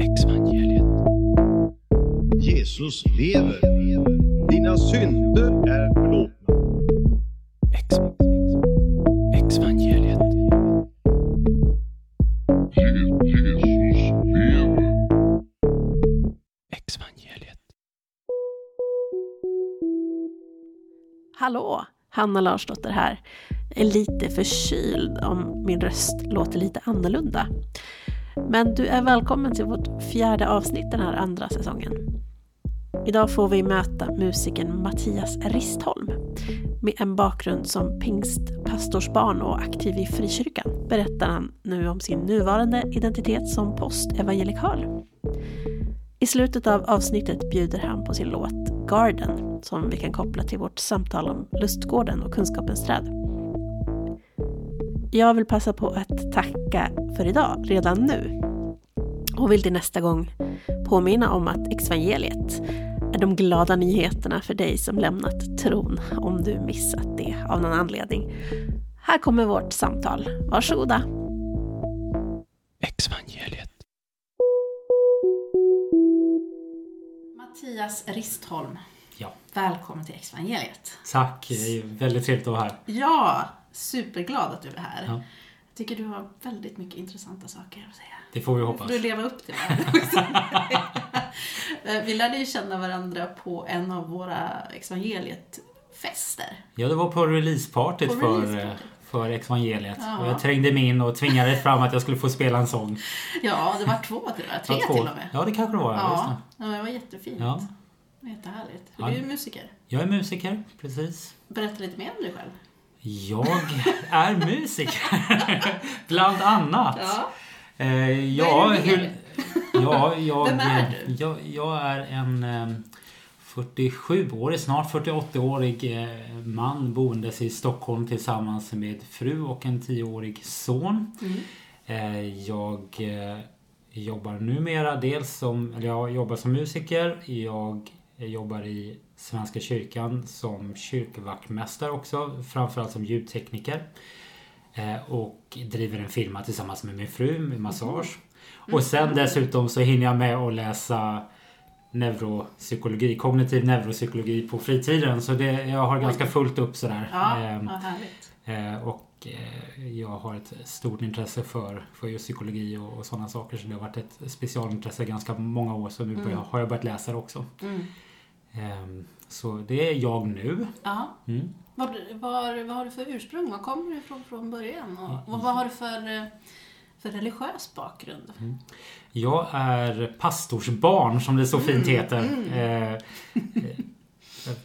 Exvangeliet. Jesus lever. Dina synder är förlåtna. Exvangeliet. Hallå! Hanna Larsdotter här. Jag är lite förkyld om min röst låter lite annorlunda. Men du är välkommen till vårt fjärde avsnitt den här andra säsongen. Idag får vi möta musikern Mattias Ristholm. Med en bakgrund som pingstpastorsbarn och aktiv i frikyrkan berättar han nu om sin nuvarande identitet som postevangelikal. I slutet av avsnittet bjuder han på sin låt Garden som vi kan koppla till vårt samtal om lustgården och kunskapens träd. Jag vill passa på att tacka för idag redan nu och vill till nästa gång påminna om att exvangeliet är de glada nyheterna för dig som lämnat tron om du missat det av någon anledning. Här kommer vårt samtal. Varsågoda! Exvangeliet. Mattias Ristholm, Ja, välkommen till Exvangeliet. tack. Det är väldigt trevligt att vara här. Ja, superglad att du är här. Ja. Jag tycker du har väldigt mycket intressanta saker att säga. Det får vi hoppas. får du leva upp till det Vi lärde ju känna varandra på en av våra evangeliet-fester. Ja, det var på releasepartyt På för, releasepartyt. för Evangeliet. Ja. Och jag trängde mig in och tvingade fram att jag skulle få spela en sång. Ja, det var två till och med. Tre två. till och med. Ja, det kanske det var. Ja. Ja, det var jättefint. Ja. Jättehärligt. Ja. Du är ju musiker. Jag är musiker, precis. Berätta lite mer om dig själv. Jag är musiker. Bland annat. Ja. Eh, ja, hur, ja, jag, Vem är du? Jag, jag är en eh, 47-årig, snart 48-årig eh, man boendes i Stockholm tillsammans med fru och en 10-årig son. Mm. Eh, jag eh, jobbar numera dels som, eller jag jobbar som musiker. Jag jobbar i Svenska kyrkan som kyrkvaktmästare också, framförallt som ljudtekniker. Eh, och driver en firma tillsammans med min fru med massage. Och sen dessutom så hinner jag med att läsa neuropsykologi, kognitiv neuropsykologi på fritiden. Så det, jag har ganska fullt upp sådär. Ja, Ehm. Eh, och eh, jag har ett stort intresse för, för just psykologi och, och sådana saker. Så det har varit ett specialintresse ganska många år. Så nu börjar, har jag börjat läsa det också. Mm. Ehm, så det är jag nu. Ja. Mm. Vad, vad, vad har du för ursprung? Var kommer du ifrån från början? Och, och vad har du för, för religiös bakgrund? Jag är pastorsbarn som det så fint heter. Eh, eh,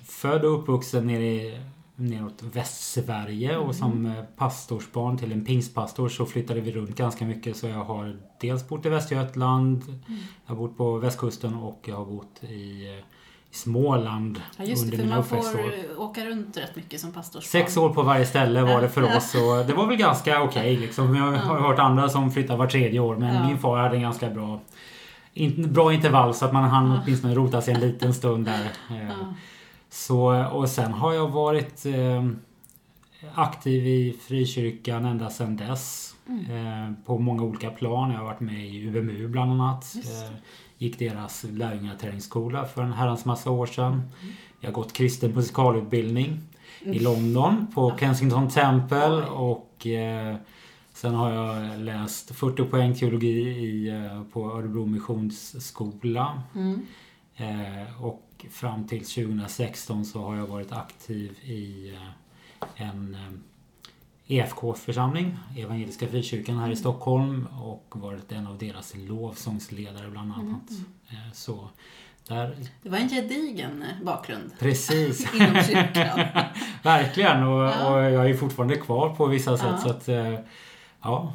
född och uppvuxen nere i neråt Västsverige och som eh, pastorsbarn till en pingstpastor så flyttade vi runt ganska mycket så jag har dels bott i Västergötland, jag har bott på västkusten och jag har bott i, i Småland Ja, just det, under för mina man får uppväxtår. åka runt rätt mycket som pastorsbarn. Sex år på varje ställe var det för oss och det var väl ganska okej liksom. Jag har hört andra som flyttar var tredje år men Ja. min far hade en ganska bra in, bra intervall så att man hann åtminstone rota sig en liten stund där. Eh, Ja. Så, och sen har jag varit eh, aktiv i frikyrkan ända sedan dess. Mm. Eh, på många olika plan. Jag har varit med i UMU bland annat. Det. Eh, gick deras lärjungaträningsskola för en herrans massa år sedan. Jag har gått kristen musikalutbildning i London på Kensington Temple och eh, sen har jag läst 40 poäng teologi i, eh, på Örebro Missionsskola. Mm. Eh, och fram till 2016 så har jag varit aktiv i eh, en eh, EFK-församling, Evangeliska Frikyrkan här i Stockholm och varit en av deras lovsångsledare bland annat. Eh, så där, Det var en gedigen bakgrund precis. inom kyrkan. Verkligen och, Ja. och jag är fortfarande kvar på vissa sätt Ja. så att eh, ja.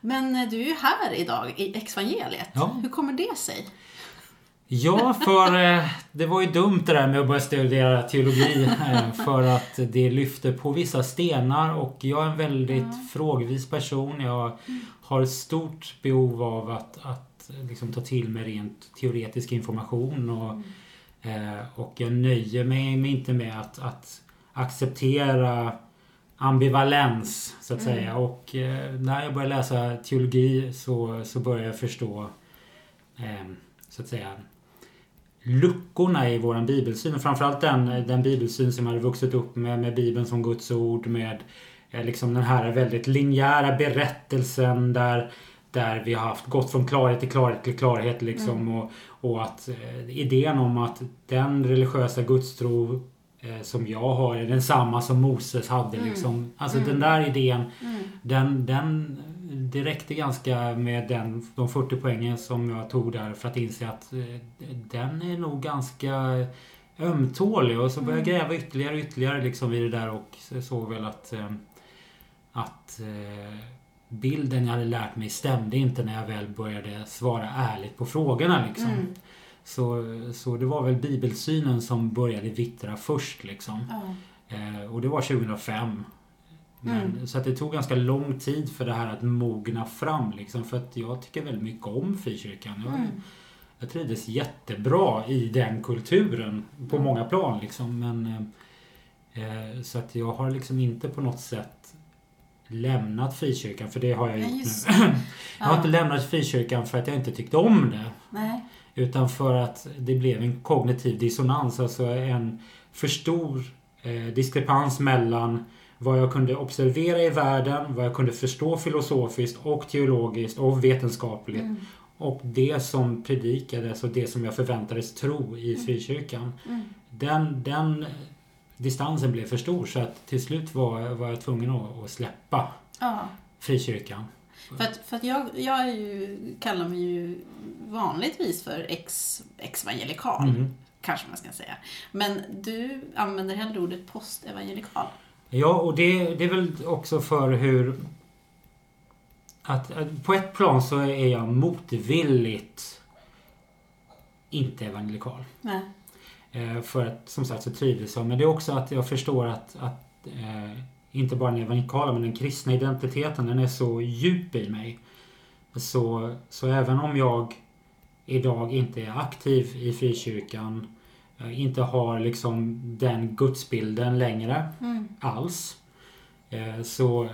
Men eh, du är ju här idag i Exvangeliet. Ja. Hur kommer det sig? Ja, för eh, det var ju dumt det där med att börja studera teologi. Eh, för att det lyfter på vissa stenar och jag är en väldigt frågvis person. Jag har ett stort behov av att, att liksom, ta till mig rent teoretisk information. Och, eh, och jag nöjer mig inte med att, att acceptera ambivalens så att Mm. säga. Och när jag började läsa teologi så, så började jag förstå så att säga luckorna i våran bibelsyn. Och framförallt den, den bibelsyn som jag hade vuxit upp med, med Bibeln som Guds ord. Med eh, liksom den här väldigt linjära berättelsen där, där vi har haft gått från klarhet till klarhet till klarhet. Liksom, och, och att eh, idén om att den religiösa gudstro eh, som jag har är densamma som Moses hade. Mm. Liksom. Alltså Mm. den där idén Mm. den, den, det räckte ganska med den, de 40 poängen som jag tog där för att inse att eh, den är nog ganska ömtålig. Och så började jag gräva ytterligare och ytterligare liksom i det där och så- såg väl att, eh, att eh, bilden jag hade lärt mig stämde inte när jag väl började svara ärligt på frågorna. Liksom. Mm. Så, så det var väl bibelsynen som började vittra först. Liksom. Eh, och det var 2005. Men, Mm. Så att det tog ganska lång tid för det här att mogna fram. Liksom, för att jag tycker väldigt mycket om frikyrkan. Jag, Mm. jag trivdes jättebra i den kulturen på Mm. många plan. Liksom. Men, eh, eh, så att jag har liksom inte på något sätt lämnat frikyrkan. För det har jag Ja, gjort nu. Jag har Ja. inte lämnat frikyrkan för att jag inte tyckte om det. Nej. Utan för att det blev en kognitiv dissonans, alltså en för stor eh, diskrepans mellan vad jag kunde observera i världen, vad jag kunde förstå filosofiskt och teologiskt och vetenskapligt Mm. och det som predikades och det som jag förväntades tro i frikyrkan. Mm. Den, den distansen blev för stor så att till slut var, var jag tvungen att, att släppa Ja. frikyrkan. För att, för att jag, jag är ju, kallar mig ju vanligtvis för ex, ex-evangelikal. Mm. Kanske man ska säga. Men du använder hellre ordet post-evangelikal. Ja, och det, det är väl också för hur... Att, att på ett plan så är jag motvilligt inte evangelikal. Nej. Eh, för att som sagt så trivdes jag. Men det är också att jag förstår att, att eh, inte bara den evangelikala men den kristna identiteten den är så djup i mig. Så, så även om jag idag inte är aktiv i frikyrkan, inte har liksom den gudsbilden längre Mm. alls. Eh, så,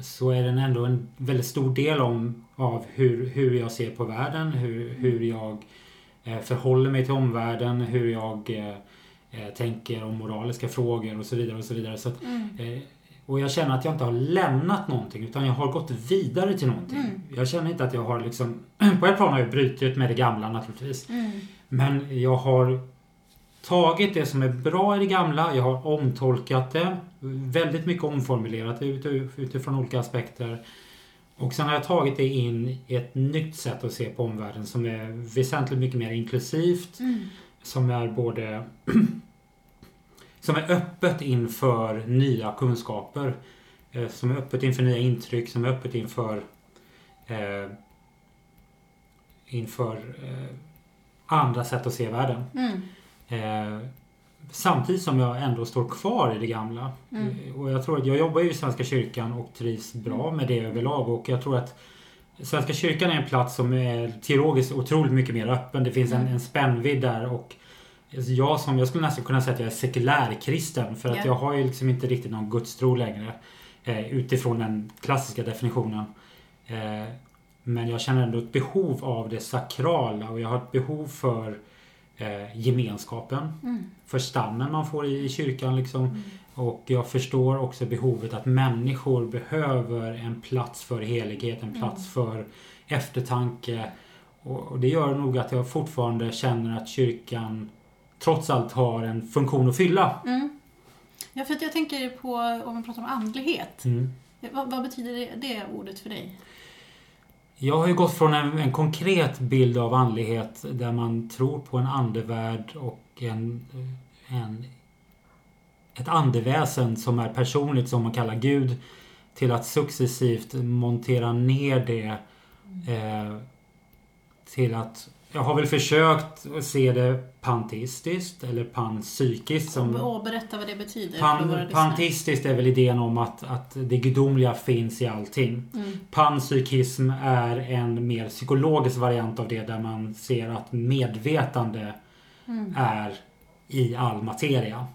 så är den ändå en väldigt stor del om, av hur, hur jag ser på världen, hur, hur jag eh, förhåller mig till omvärlden, hur jag eh, eh, tänker om moraliska frågor och så vidare. och så vidare. Så att, Mm. eh, och jag känner att jag inte har lämnat någonting utan jag har gått vidare till någonting. Mm. Jag känner inte att jag har liksom... På ett plan har jag brutit med det gamla naturligtvis. Mm. Men jag har tagit det som är bra i det gamla, jag har omtolkat det, väldigt mycket omformulerat utifrån olika aspekter. Och sen har jag tagit det in i ett nytt sätt att se på omvärlden som är väsentligt mycket mer inklusivt, Mm. som är både som är öppet inför nya kunskaper, eh, som är öppet inför nya intryck, som är öppet inför eh, inför eh, andra sätt att se världen. Mm. Eh, samtidigt som jag ändå står kvar i det gamla. Mm. Eh, Och jag tror att jag jobbar ju i Svenska kyrkan och trivs bra med det överlag. Och jag tror att Svenska kyrkan är en plats som är teologiskt otroligt mycket mer öppen. Det finns en, Mm. en spännvidd där. Och jag, som, jag skulle nästan kunna säga att jag är sekulärkristen. För att Ja. jag har ju liksom inte riktigt någon gudstro längre. Eh, utifrån den klassiska definitionen. Eh, men jag känner ändå ett behov av det sakrala och jag har ett behov för eh, gemenskapen. Mm. För stammen man får i, i kyrkan liksom. Mm. Och jag förstår också behovet att människor behöver en plats för helighet, en plats för eftertanke. Och, och det gör nog att jag fortfarande känner att kyrkan trots allt har en funktion att fylla. Mm. Ja, för att jag tänker på, om man pratar om andlighet. Mm. Vad, vad betyder det, det ordet för dig? Jag har ju gått från en, en konkret bild av andlighet där man tror på en andevärld och en, en, ett andeväsen som är personligt som man kallar Gud till att successivt montera ner det eh, till att jag har väl försökt se det panteistiskt eller panpsykiskt som Och berätta vad det betyder Pan, panteistiskt är väl idén om att, att det gudomliga finns i allting. Mm. Panpsykism är en mer psykologisk variant av det där man ser att medvetande Mm. är i all materia.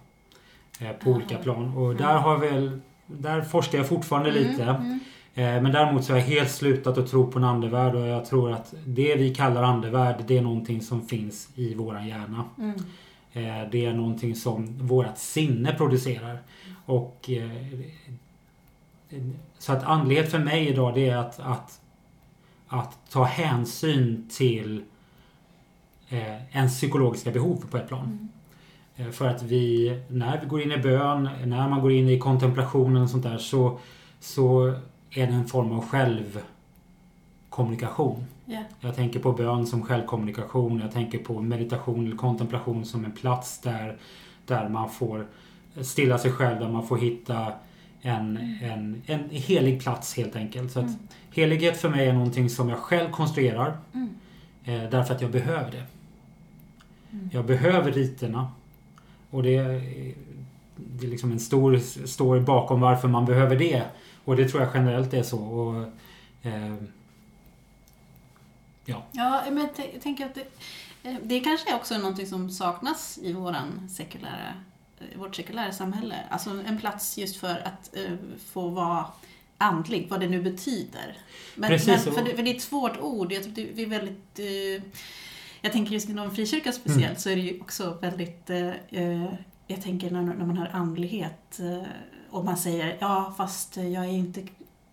Eh, på Aha. olika plan. Och Mm. där har väl där forskar jag fortfarande Mm, lite. Mm. Eh, Men däremot så har jag helt slutat att tro på en andevärld och jag tror att det vi kallar andevärld det är någonting som finns i våran hjärna. Mm. Eh, Det är någonting som vårat sinne producerar. Och eh, Så att andlighet för mig idag det är att, att, att ta hänsyn till ens psykologiska behov på ett plan. Eh, För att vi, när vi går in i bön, när man går in i kontemplationen och sånt där så, så är det en form av självkommunikation. Ja. Jag tänker på bön som självkommunikation. Jag tänker på meditation eller kontemplation som en plats där, där man får stilla sig själv, där man får hitta en, en, en helig plats helt enkelt. Så Mm. Helighet för mig är någonting som jag själv konstruerar Mm. eh, därför att jag behöver det. Mm. Jag behöver riterna. Och det är, det är liksom en stor story bakom varför man behöver det. Och det tror jag generellt är så. Och, eh, Ja, men jag tänker att det, eh, det kanske är också någonting som saknas i våran sekulära, eh, vårt sekulära samhälle. Alltså en plats just för att eh, få vara andlig, vad det nu betyder. Men, Precis, men, för, det, för det är ett svårt ord. Jag, det, vi är väldigt... Eh, jag tänker just inom frikyrkan speciellt Mm. så är det ju också väldigt... Eh, eh, jag tänker när, när man hör andlighet och man säger ja fast jag är inte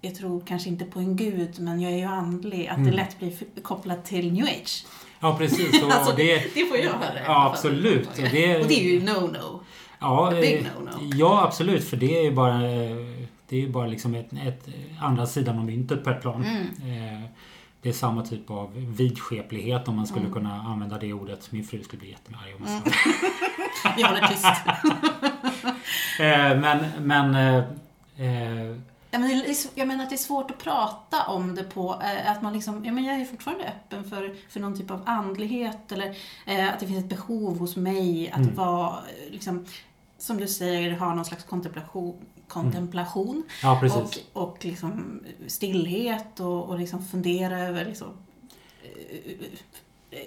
jag tror kanske inte på en gud men jag är ju andlig. Att Mm. det lätt blir kopplat till new age. ja, precis. Och Alltså, det, Det får jag höra. Ja, absolut. Och det- Och det är ju no-no. ja, eh, no-no. ja, absolut. För det är ju bara, eh, det är bara liksom ett, ett andra sidan av myntet på ett plan. Mm. Eh, Det är samma typ av vidskeplighet om man skulle Mm. kunna använda det ordet. Min fru skulle bli jättearg om jag Mm. sa Vi håller tyst. Eh, Men, men eh, eh, Ja, men det är, jag menar att det är svårt att prata om det på, eh, att man liksom, ja men jag är fortfarande öppen för, för någon typ av andlighet eller att det finns ett behov hos mig att Mm. vara, liksom, som du säger, ha någon slags kontemplation, kontemplation ja precis. och, och liksom stillhet och, och liksom fundera över liksom, eh,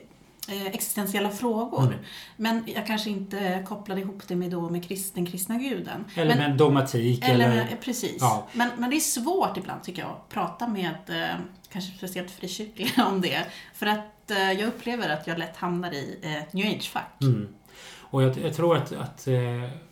eh, existentiella frågor. Mm. Men jag kanske inte kopplade ihop det med, då med krist, den kristna guden. Eller men, med dogmatik. eller, Eller, precis. ja. Men, men det är svårt ibland tycker jag att prata med, eh, kanske speciellt frikyrkliga om det. För att jag upplever att jag lätt hamnar i ett new age-fack. Mm. Och jag, jag tror att, att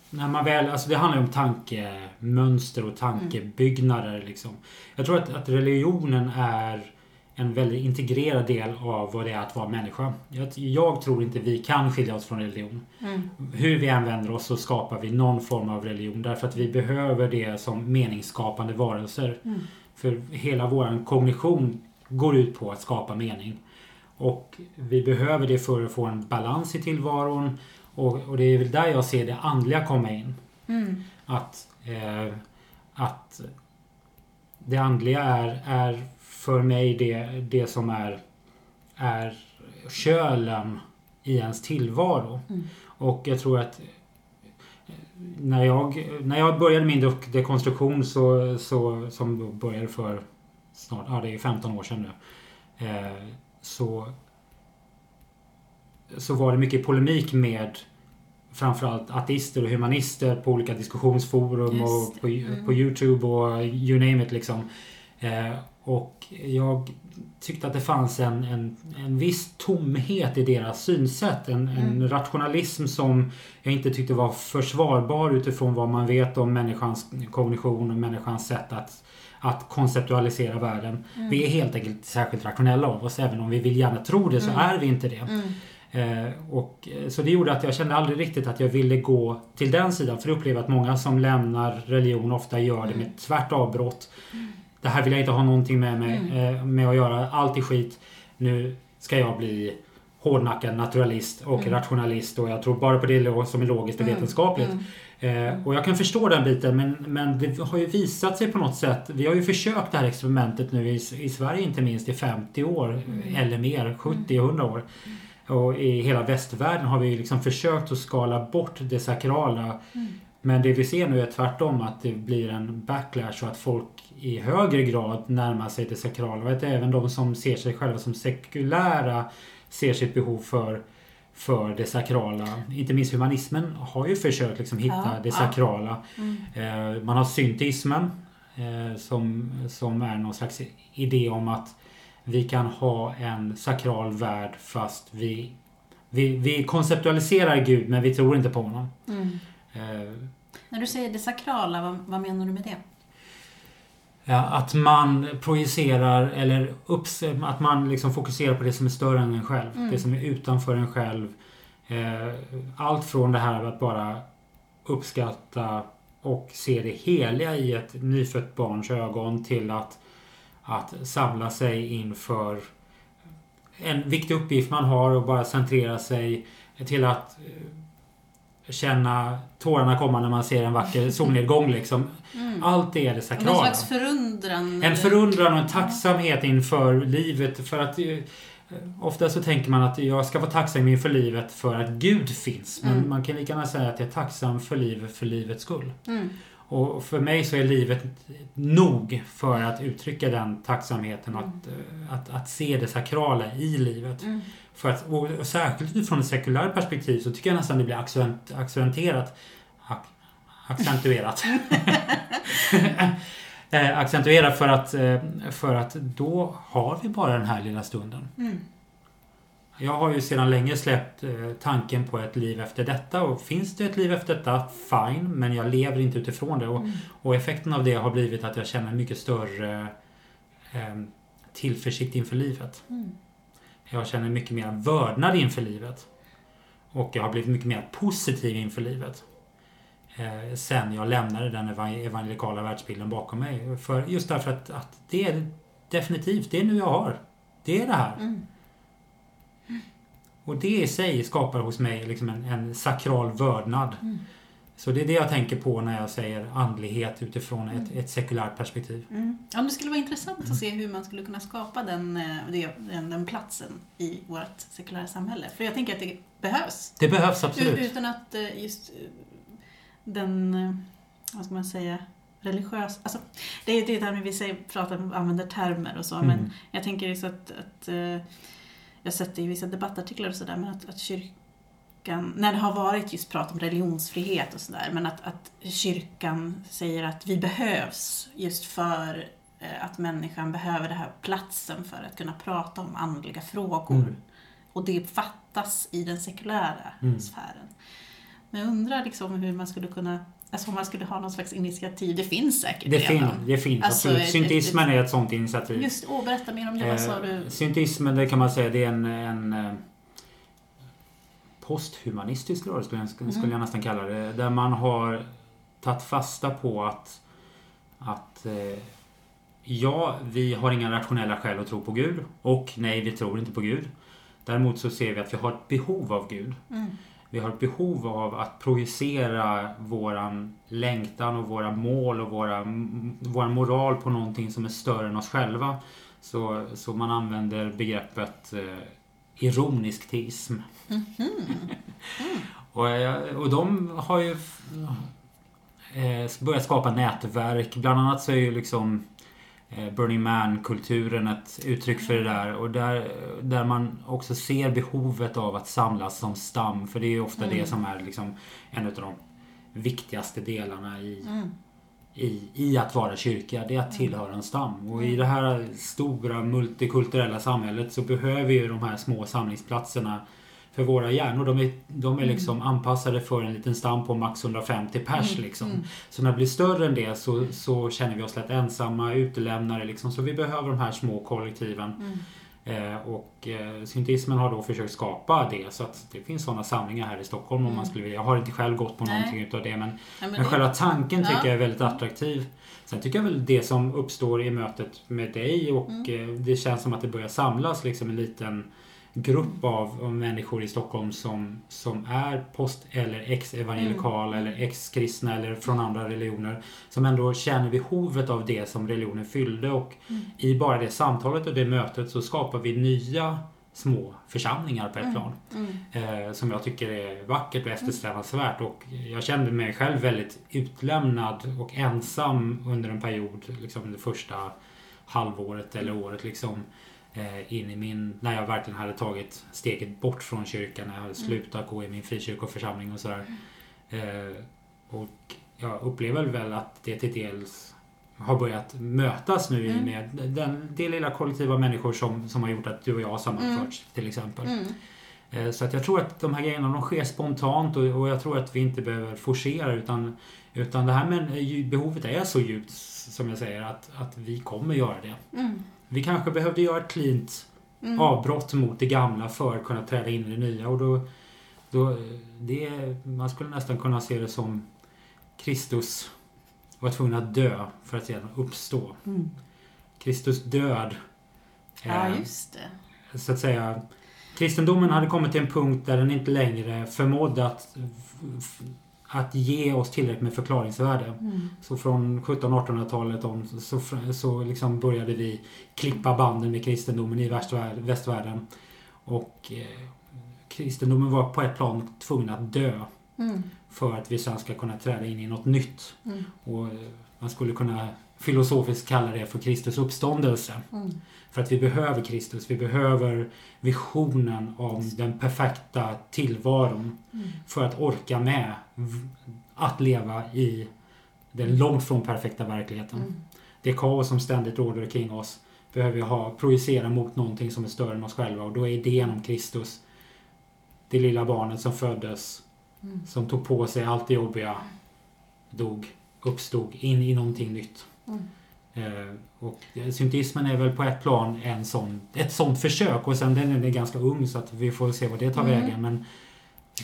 när man väl, alltså det handlar ju om tankemönster och tankebyggnader liksom. Jag tror att, att religionen är en väldigt integrerad del av vad det är att vara människa. Jag, jag tror inte vi kan skilja oss från religion. Mm. Hur vi än vänder oss så skapar vi någon form av religion därför att vi behöver det som meningsskapande varelser. Mm. För hela vår kognition går ut på att skapa mening. Och vi behöver det för att få en balans i tillvaron. Och, och det är väl där jag ser det andliga komma in. Mm. Att, eh, att det andliga är, är för mig det, det som är, är kölen i ens tillvaro. Mm. Och jag tror att när jag, när jag började min dek- dekonstruktion så, så, som började för snart, ja det är 15 år sedan nu. Eh, så, så var det mycket polemik med framförallt ateister och humanister på olika diskussionsforum och på. Mm. på Youtube och you name it liksom. Eh, och jag tyckte att det fanns en, en, en viss tomhet i deras synsätt. En, en Mm. rationalism som jag inte tyckte var försvarbar utifrån vad man vet om människans kognition och människans sätt att, att konceptualisera världen. Mm. Vi är helt enkelt särskilt rationella av oss. Även om vi vill gärna tro det så Mm. är vi inte det. Mm. Eh, och, eh, så det gjorde att jag kände aldrig riktigt att jag ville gå till den sidan. För jag upplever att många som lämnar religion ofta gör det med Mm. ett tvärt avbrott. Det här vill jag inte ha någonting med, mig, Mm. eh, med att göra. Allt är skit. Nu ska jag bli hårdnackad naturalist och Mm. rationalist och jag tror bara på det som är logiskt och Mm. vetenskapligt. Mm. Eh, och jag kan förstå den biten men, men det har ju visat sig på något sätt. Vi har ju försökt det här experimentet nu i, i Sverige inte minst i 50 år Mm. eller mer, 70 100 år. Och i hela västvärlden har vi liksom försökt att skala bort det sakrala. Mm. Men det vi ser nu är tvärtom att det blir en backlash och att folk i högre grad närmar sig det sakrala. Och att även de som ser sig själva som sekulära ser sitt behov för, för det sakrala. Inte minst humanismen har ju försökt liksom hitta Ja, det ja. sakrala. Mm. Eh, man har synteismen eh, som, som är någon slags idé om att vi kan ha en sakral värld fast vi, vi, vi konceptualiserar Gud men vi tror inte på honom. Mm. Eh, När du säger det sakrala, vad, vad menar du med det? Att man projicerar eller upps, att man liksom fokuserar på det som är större än en själv. Mm. Det som är utanför en själv. Eh, allt från det här att bara uppskatta och se det heliga i ett nyfött barns ögon till att, att samla sig inför en viktig uppgift man har och bara centrera sig till att eh, känna tårarna komma när man ser en vacker solnedgång liksom. Mm. Allt det är det sakrala. slags förundran? En förundran och en tacksamhet inför livet. För att eh, ofta så tänker man att jag ska vara tacksam inför livet för att Gud finns. Men Mm. man kan lika gärna säga att jag är tacksam för livet för livets skull. Mm. Och för mig så är livet nog för att uttrycka den tacksamheten och att, eh, att, att se det sakrala i livet. Mm. För att, och och särskilt utifrån ett sekulärt perspektiv så tycker jag nästan det blir accent, accentuerat. Ac, accentuerat. eh, accentuerat för att, eh, för att då har vi bara den här lilla stunden. Mm. Jag har ju sedan länge släppt eh, tanken på ett liv efter detta och finns det ett liv efter detta, fine, men jag lever inte utifrån det. Och, Mm. och effekten av det har blivit att jag känner mycket större eh, tillförsikt inför livet. Mm. Jag känner mycket mer vördnad inför livet. Och jag har blivit mycket mer positiv inför livet. Eh, sen jag lämnade den evan- evangelikala världsbilden bakom mig. För, just därför att, att det är definitivt, det är nu jag har. Det är det här. Mm. Och det i sig skapar hos mig liksom en, en sakral vördnad. Mm. Så det är det jag tänker på när jag säger andlighet utifrån ett, ett sekulärt perspektiv. Mm. Ja, det skulle vara intressant att se hur man skulle kunna skapa den, eh, den, den platsen i vårt sekulära samhälle. För jag tänker att det behövs. Det behövs absolut. Utan att eh, just eh, den, vad ska man säga, religiös... Alltså, det är det där när vi säger, pratar, använder termer och så, men Mm. jag tänker just att, att jag har sett det i vissa debattartiklar och sådär, men att, att kyrkan, när det har varit just prat om religionsfrihet och sådär, men att, att kyrkan säger att vi behövs just för eh, att människan behöver den här platsen för att kunna prata om andliga frågor. Mm. Och det fattas i den sekulära Mm. sfären. Men jag undrar liksom hur man skulle kunna, alltså om man skulle ha någon slags initiativ, det finns säkert Det, fin, redan. det finns Alltså, absolut. Synteismen är ett sånt initiativ. Just, åh, berätta mer om det, vad sa du? Eh, Synteismen, det kan man säga, det är en, en eh, posthumanistisk rörelse skulle jag, skulle jag nästan kalla det. Där man har tagit fasta på att, att eh, ja, vi har inga rationella skäl att tro på Gud. Och nej, vi tror inte på Gud. Däremot så ser vi att vi har ett behov av Gud. Mm. Vi har ett behov av att projicera våran längtan och våra mål och våra, våran moral på någonting som är större än oss själva. Så, så man använder begreppet eh, ironisk teism. och, eh, och de har ju eh, börjat skapa nätverk. Bland annat så är ju liksom Burning Man-kulturen ett uttryck för det där. Och där, där man också ser behovet av att samlas som stam. För det är ju ofta Mm. det som är liksom en av de viktigaste delarna i, Mm. i, i att vara kyrka. Det är att tillhöra en stam. Och i det här stora multikulturella samhället så behöver ju de här små samlingsplatserna för våra hjärnor, de är, de är liksom anpassade för en liten stam på max 150 pers. Mm, Liksom. mm. Så när det blir större än det så, så känner vi oss lätt ensamma, utelämnade. Liksom. Så vi behöver de här små kollektiven. Mm. Eh, och eh, synteismen har då försökt skapa det. Så att det finns sådana samlingar här i Stockholm om man skulle vilja. Jag har inte själv gått på Nej. någonting utav det men, Ja, men men det- själva tanken tycker Ja. jag är väldigt attraktiv. Sen tycker jag väl det som uppstår i mötet med dig och Mm. eh, det känns som att det börjar samlas liksom en liten grupp av, av människor i Stockholm som, som är post eller ex-evangelikala Mm. eller ex-kristna eller från andra religioner. Som ändå känner behovet av det som religionen fyllde och Mm. i bara det samtalet och det mötet så skapar vi nya små församlingar på ett Mm. plan. Mm. Eh, som jag tycker är vackert och eftersträvansvärt. Och jag kände mig själv väldigt utlämnad och ensam under en period, liksom det första halvåret eller året. Liksom, in i min... När jag verkligen hade tagit steget bort från kyrkan. När jag hade slutat gå i min frikyrkoförsamling och sådär. Eh, och jag upplever väl att det till dels har börjat mötas nu Mm. med den, det lilla kollektiv av människor som, som har gjort att du och jag har sammanförts till exempel. Mm. Eh, Så att jag tror att de här grejerna de sker spontant och, och jag tror att vi inte behöver forcera utan, utan det här med eh, behovet är så djupt som jag säger att, att vi kommer göra det. Mm. Vi kanske behövde göra ett cleant Mm. avbrott mot det gamla för att kunna träda in i det nya och då, då det, man skulle nästan kunna se det som Kristus var tvungen att dö för att sedan uppstå. Mm. Kristus död Ja, just det. så att säga kristendomen hade kommit till en punkt där den inte längre förmådde att, att ge oss tillräckligt med förklaringsvärde. Mm. Så från 1700-1800-talet om så, så, så liksom började vi klippa banden med kristendomen i västvärlden. Och eh, kristendomen var på ett plan tvungen att dö Mm. för att vi sen ska kunna träda in i något nytt. Mm. Och eh, man skulle kunna filosofiskt kalla det för Kristus uppståndelse. För att vi behöver Kristus. Vi behöver visionen om den perfekta tillvaron. Mm. För att orka med att leva i den långt från perfekta verkligheten. Mm. Det kaos som ständigt råder kring oss behöver vi ha, projicera mot någonting som är större än oss själva. Och då är idén om Kristus det lilla barnet som föddes, Mm. som tog på sig allt det jobbiga, dog, uppstod in i någonting nytt. Mm. Eh, och syntismen är väl på ett plan en sån, ett sånt försök och sen den är ganska ung så att vi får se vad det tar Mm. vägen. Men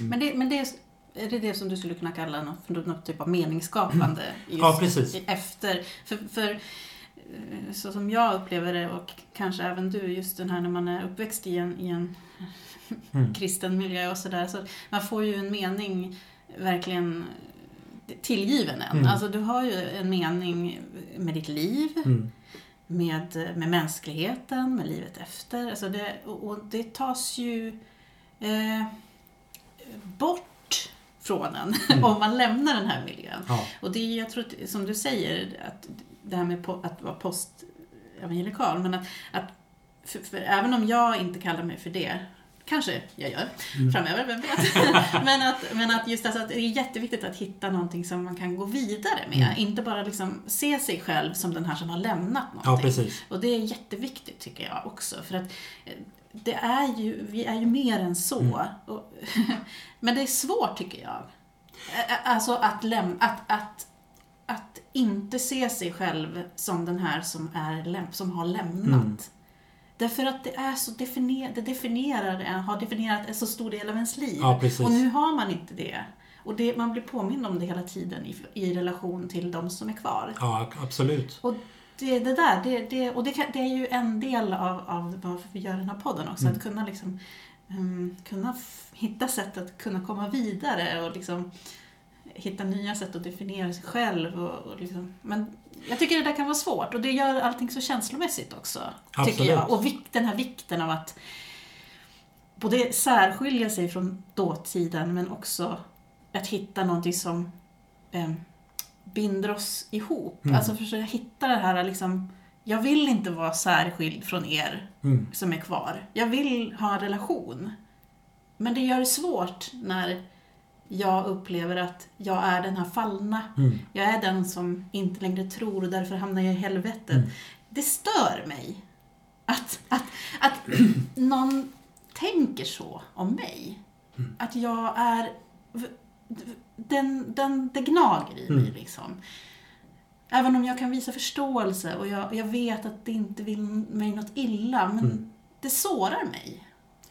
Men, det, men det, är- är det det som du skulle kunna kalla något, för något typ av meningsskapande? Just Ja, precis. Efter, för, för eh, så som jag upplever det och kanske även du, just den här när man är uppväxt i en, i en Mm. kristen miljö och sådär. Så man får ju en mening verkligen tillgiven en. Mm. Alltså du har ju en mening med ditt liv, mm, med, med mänskligheten, med livet efter. Alltså det, och, och det tas ju eh, bort från en Mm. om man lämnar den här miljön. ja, Och det är jag tror som du säger, att det här med att vara postevangelikal, men att, att för, för även om jag inte kallar mig för det, kanske jag gör Mm. framöver, vem vet? men, att, men att just alltså att det är jätteviktigt att hitta någonting som man kan gå vidare med. Mm. Inte bara liksom se sig själv som den här som har lämnat ja, någonting. precis. Och det är jätteviktigt tycker jag också. För att eh, det är ju, vi är ju mer än så. Mm. Och, men det är svårt tycker jag. Alltså att, läm- att, att, att inte se sig själv som den här som, är läm- som har lämnat. Därför att det är så definier- det definierar, en- har definierat en så stor del av ens liv. Ja. Och nu har man inte det. Och det, man blir påmind om det hela tiden i, i relation till de som är kvar. Ja, absolut. Och det, det där, det, det, och det, kan, det är ju en del av, av varför vi gör den här podden också. Mm. Att kunna, liksom, ehm, kunna hitta sätt att kunna komma vidare och liksom hitta nya sätt att definiera sig själv. Och, och liksom, men jag tycker det där kan vara svårt och det gör allting så känslomässigt också. Tycker Absolut. jag. Och vik, den här vikten av att både särskilja sig från dåtiden men också att hitta någonting som eh, binder oss ihop. Mm. Alltså försöka hitta det här liksom, jag vill inte vara särskild från er Mm. som är kvar. Jag vill ha en relation. Men det gör det svårt när jag upplever att jag är den här fallna. Mm. Jag är den som inte längre tror och därför hamnar jag i helvetet. Mm. Det stör mig att, att, att någon tänker så om mig. Mm. Att jag är... Den, den, det gnager i mig Mm. liksom. Även om jag kan visa förståelse och jag, jag vet att det inte vill mig något illa, men Mm. det sårar mig.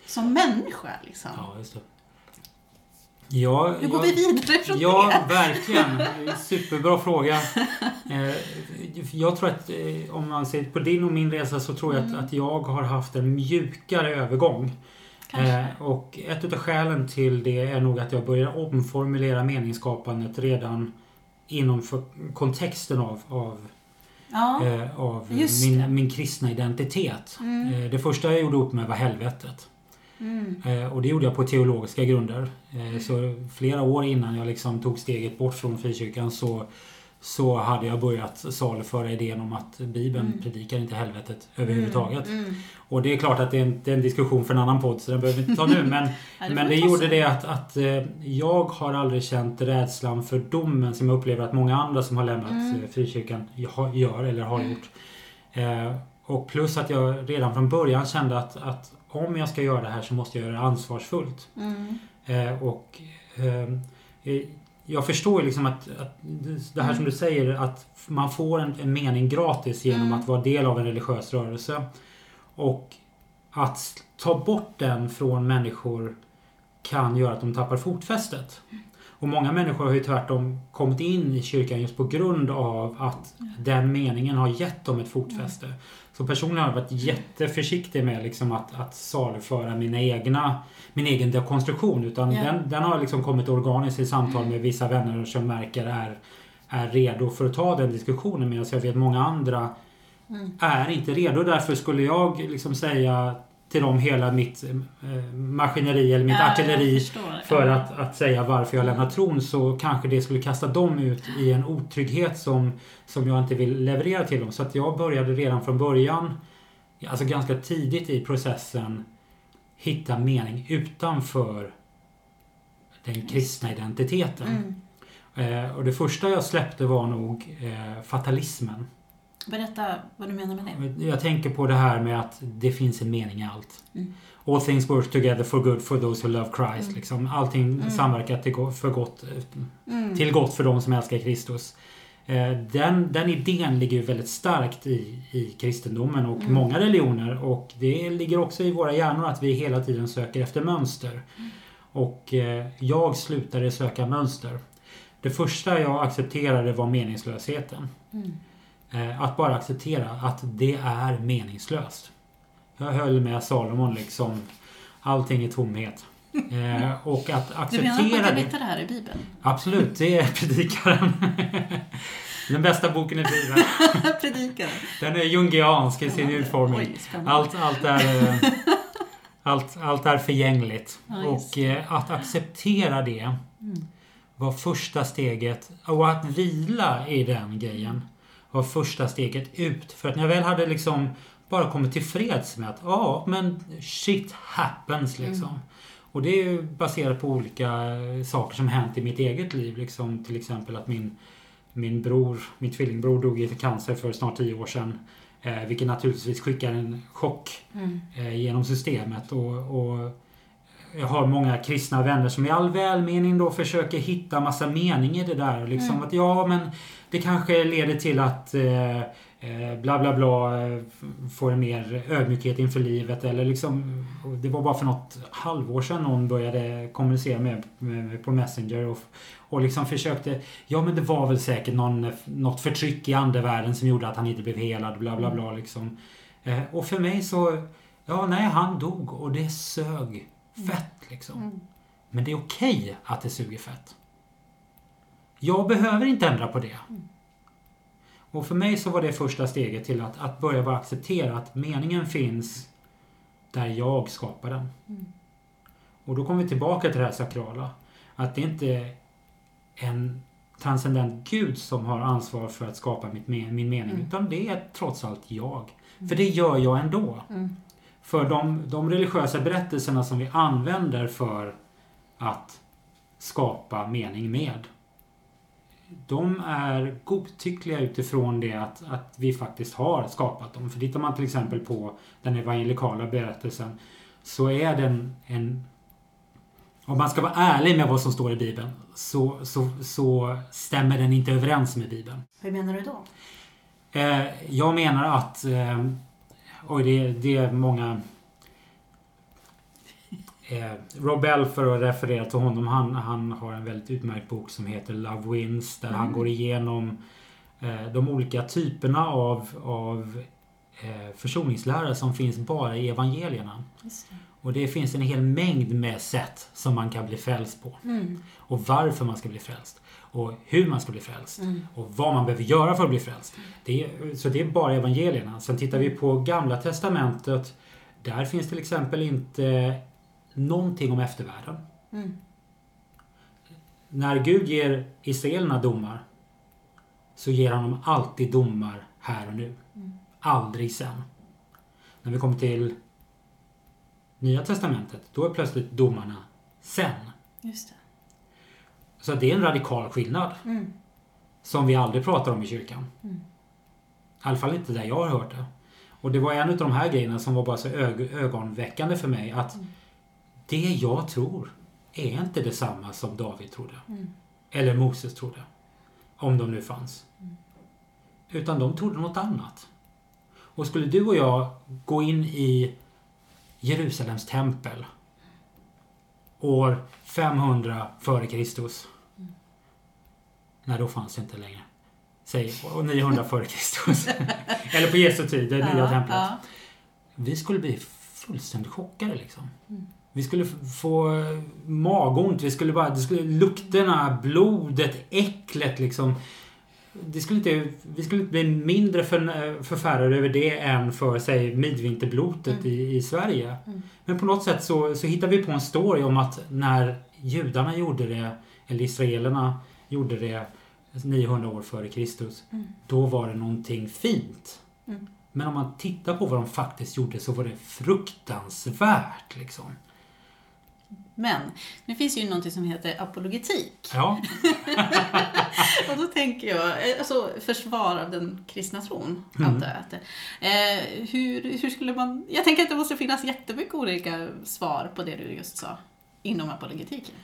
Som människa liksom. Ja. Ja, Hur går jag- vi vidare från Ja, det? verkligen. Superbra fråga. Eh, Jag tror att eh, om man ser på din och min resa så tror jag Mm. att, att jag har haft en mjukare övergång. Kanske. Eh, Och ett av skälen till det är nog att jag börjar omformulera meningsskapandet redan inom kontexten av, av, Ja. av min, min kristna identitet. Mm. Det första jag gjorde upp med var helvetet. Mm. Eh, Och det gjorde jag på teologiska grunder. Eh, Så flera år innan jag liksom tog steget bort från frikyrkan så, så hade jag börjat saluföra idén om att Bibeln Mm. predikar inte helvetet överhuvudtaget. Mm. Och det är klart att det är, en, det är en diskussion för en annan podd så den behöver vi inte ta nu. Men, Ja, får men det gjorde det att, att eh, jag har aldrig känt rädslan för domen som jag upplever att många andra som har lämnat Mm. eh, frikyrkan gör eller har gjort. Eh, och plus att jag redan från början kände att, att om jag ska göra det här så måste jag göra det ansvarsfullt. Mm. Eh, och eh, eh, jag förstår liksom att, att det här som du säger att man får en, en mening gratis genom Mm. att vara del av en religiös rörelse. Och att ta bort den från människor kan göra att de tappar fotfästet. Och många människor har ju tvärtom kommit in i kyrkan just på grund av att den meningen har gett dem ett fotfäste. Så personligen har jag varit jätteförsiktig med liksom att, att saluföra mina egna, min egen dekonstruktion. Utan Ja. den, den har liksom kommit organiskt i samtal med vissa vänner som märker är, är redo för att ta den diskussionen. Medan jag vet många andra Mm. är inte redo. Därför skulle jag liksom säga till dem hela mitt eh, maskineri eller mitt Ja, artilleri för att, att säga varför jag lämnar tron så kanske det skulle kasta dem ut i en otrygghet som, som jag inte vill leverera till dem. Så att jag började redan från början, alltså ganska tidigt i processen, hitta mening utanför den kristna identiteten. Mm. Eh, och det första jag släppte var nog eh, fatalismen. Berätta vad du menar med det. Jag tänker på det här med att det finns en mening i allt. Mm. All things work together for good for those who love Christ. Mm. Liksom. Allting Mm. samverkar till, för gott, Mm. till gott för de som älskar Kristus. Eh, Den, den idén ligger ju väldigt starkt i, i kristendomen och Mm. många religioner. Och det ligger också i våra hjärnor att vi hela tiden söker efter mönster. Mm. Och eh, jag slutade söka mönster. Det första jag accepterade var meningslösheten. Eh, Att bara acceptera att det är meningslöst. Jag höll med Salomon liksom. Allting är tomhet. Eh, och att Du menar att man acceptera kan det. hitta det här i Bibeln? Absolut, det är Predikaren. Den bästa boken i Bibeln. Predikaren. Den är jungiansk i sin utformning. Oj. Allt, allt, är, eh, allt, allt är förgängligt. Ja, och eh, att acceptera det Mm. var första steget. Och att vila i den grejen var första steget ut. För att när jag väl hade liksom bara kommit till freds med att ja, men shit happens liksom. Mm. Och det är ju baserat på olika saker som hänt i mitt eget liv. Liksom till exempel att min, min bror, min tvillingbror dog i cancer för snart tio år sedan. Eh, vilket naturligtvis skickar en chock Mm. eh, genom systemet. Och, och jag har många kristna vänner som i all välmening då försöker hitta massa mening i det där. Liksom Mm. att ja, men det kanske leder till att eh, eh, bla bla bla eh, får en mer ödmjukhet inför livet. Eller liksom, det var bara för något halvår sedan någon började kommunicera med, med, på Messenger och, och liksom försökte Ja men det var väl säkert någon, något förtryck i andevärlden som gjorde att han inte blev helad. Bla bla bla liksom. Eh, och för mig så Ja, nej, han dog och det sög fett liksom. Mm. Men det är okej att det suger fett. Jag behöver inte ändra på det. Och för mig så var det första steget till att, att börja bara acceptera att meningen finns där jag skapar den. Mm. Och då kommer vi tillbaka till det här sakrala. Att det inte är en transcendent gud som har ansvar för att skapa mitt, min mening. Mm. Utan det är trots allt jag. För det gör jag ändå. Mm. För de, de religiösa berättelserna som vi använder för att skapa mening med. De är godtyckliga utifrån det att, att vi faktiskt har skapat dem. För tittar man till exempel på den evangelikala berättelsen så är den en... Om man ska vara ärlig med vad som står i Bibeln så, så, så stämmer den inte överens med Bibeln. Hur menar du då? Eh, jag menar att... Oj, det, det är många... Eh, Rob Bell, för att referera till honom, han, han har en väldigt utmärkt bok som heter Love Wins där han Mm. går igenom eh, de olika typerna av, av eh, försoningslära som finns bara i evangelierna. Det. Och det finns en hel mängd med sätt som man kan bli frälst på. Mm. Och varför man ska bli frälst. Och hur man ska bli frälst. Mm. Och vad man behöver göra för att bli frälst. Det är, så det är bara evangelierna. Sen tittar vi på Gamla Testamentet. Där finns till exempel inte någonting om eftervärlden. Mm. När Gud ger israelerna domar så ger han dem alltid domar här och nu. Aldrig sen. När vi kommer till Nya Testamentet, då är plötsligt domarna sen. Just det. Så det är en radikal skillnad. Mm. Som vi aldrig pratar om i kyrkan. I alla fall inte där jag har hört det. Och det var en av de här grejerna som var bara så ög- ögonväckande för mig. Att det jag tror är inte detsamma som David trodde. Eller Moses trodde. Om de nu fanns. Utan de trodde något annat. Och skulle du och jag gå in i Jerusalems tempel år 500 före Kristus. Nej, då fanns det inte längre. Säg och 900 före Kristus. Eller på Jesu tid, det nya templet. Ja. Vi skulle bli fullständigt chockade liksom. Vi skulle få magont, vi skulle bara, det skulle, lukterna, blodet, äcklet liksom. Det skulle inte, vi skulle inte bli mindre för, förfärade över det än för, säg, midvinterblotet i, i Sverige. Men på något sätt så, så hittar vi på en story om att när judarna gjorde det, eller israelerna gjorde det 900 år före Kristus, då var det någonting fint. Men om man tittar på vad de faktiskt gjorde så var det fruktansvärt liksom. Men nu finns ju någonting som heter apologetik. Ja, Och då tänker jag, eh, alltså försvar av den kristna tron. Mm. Antar jag att det. Eh, hur, hur skulle man, jag tänker att det måste finnas jättemycket olika svar på det du just sa. Inom apologetiken.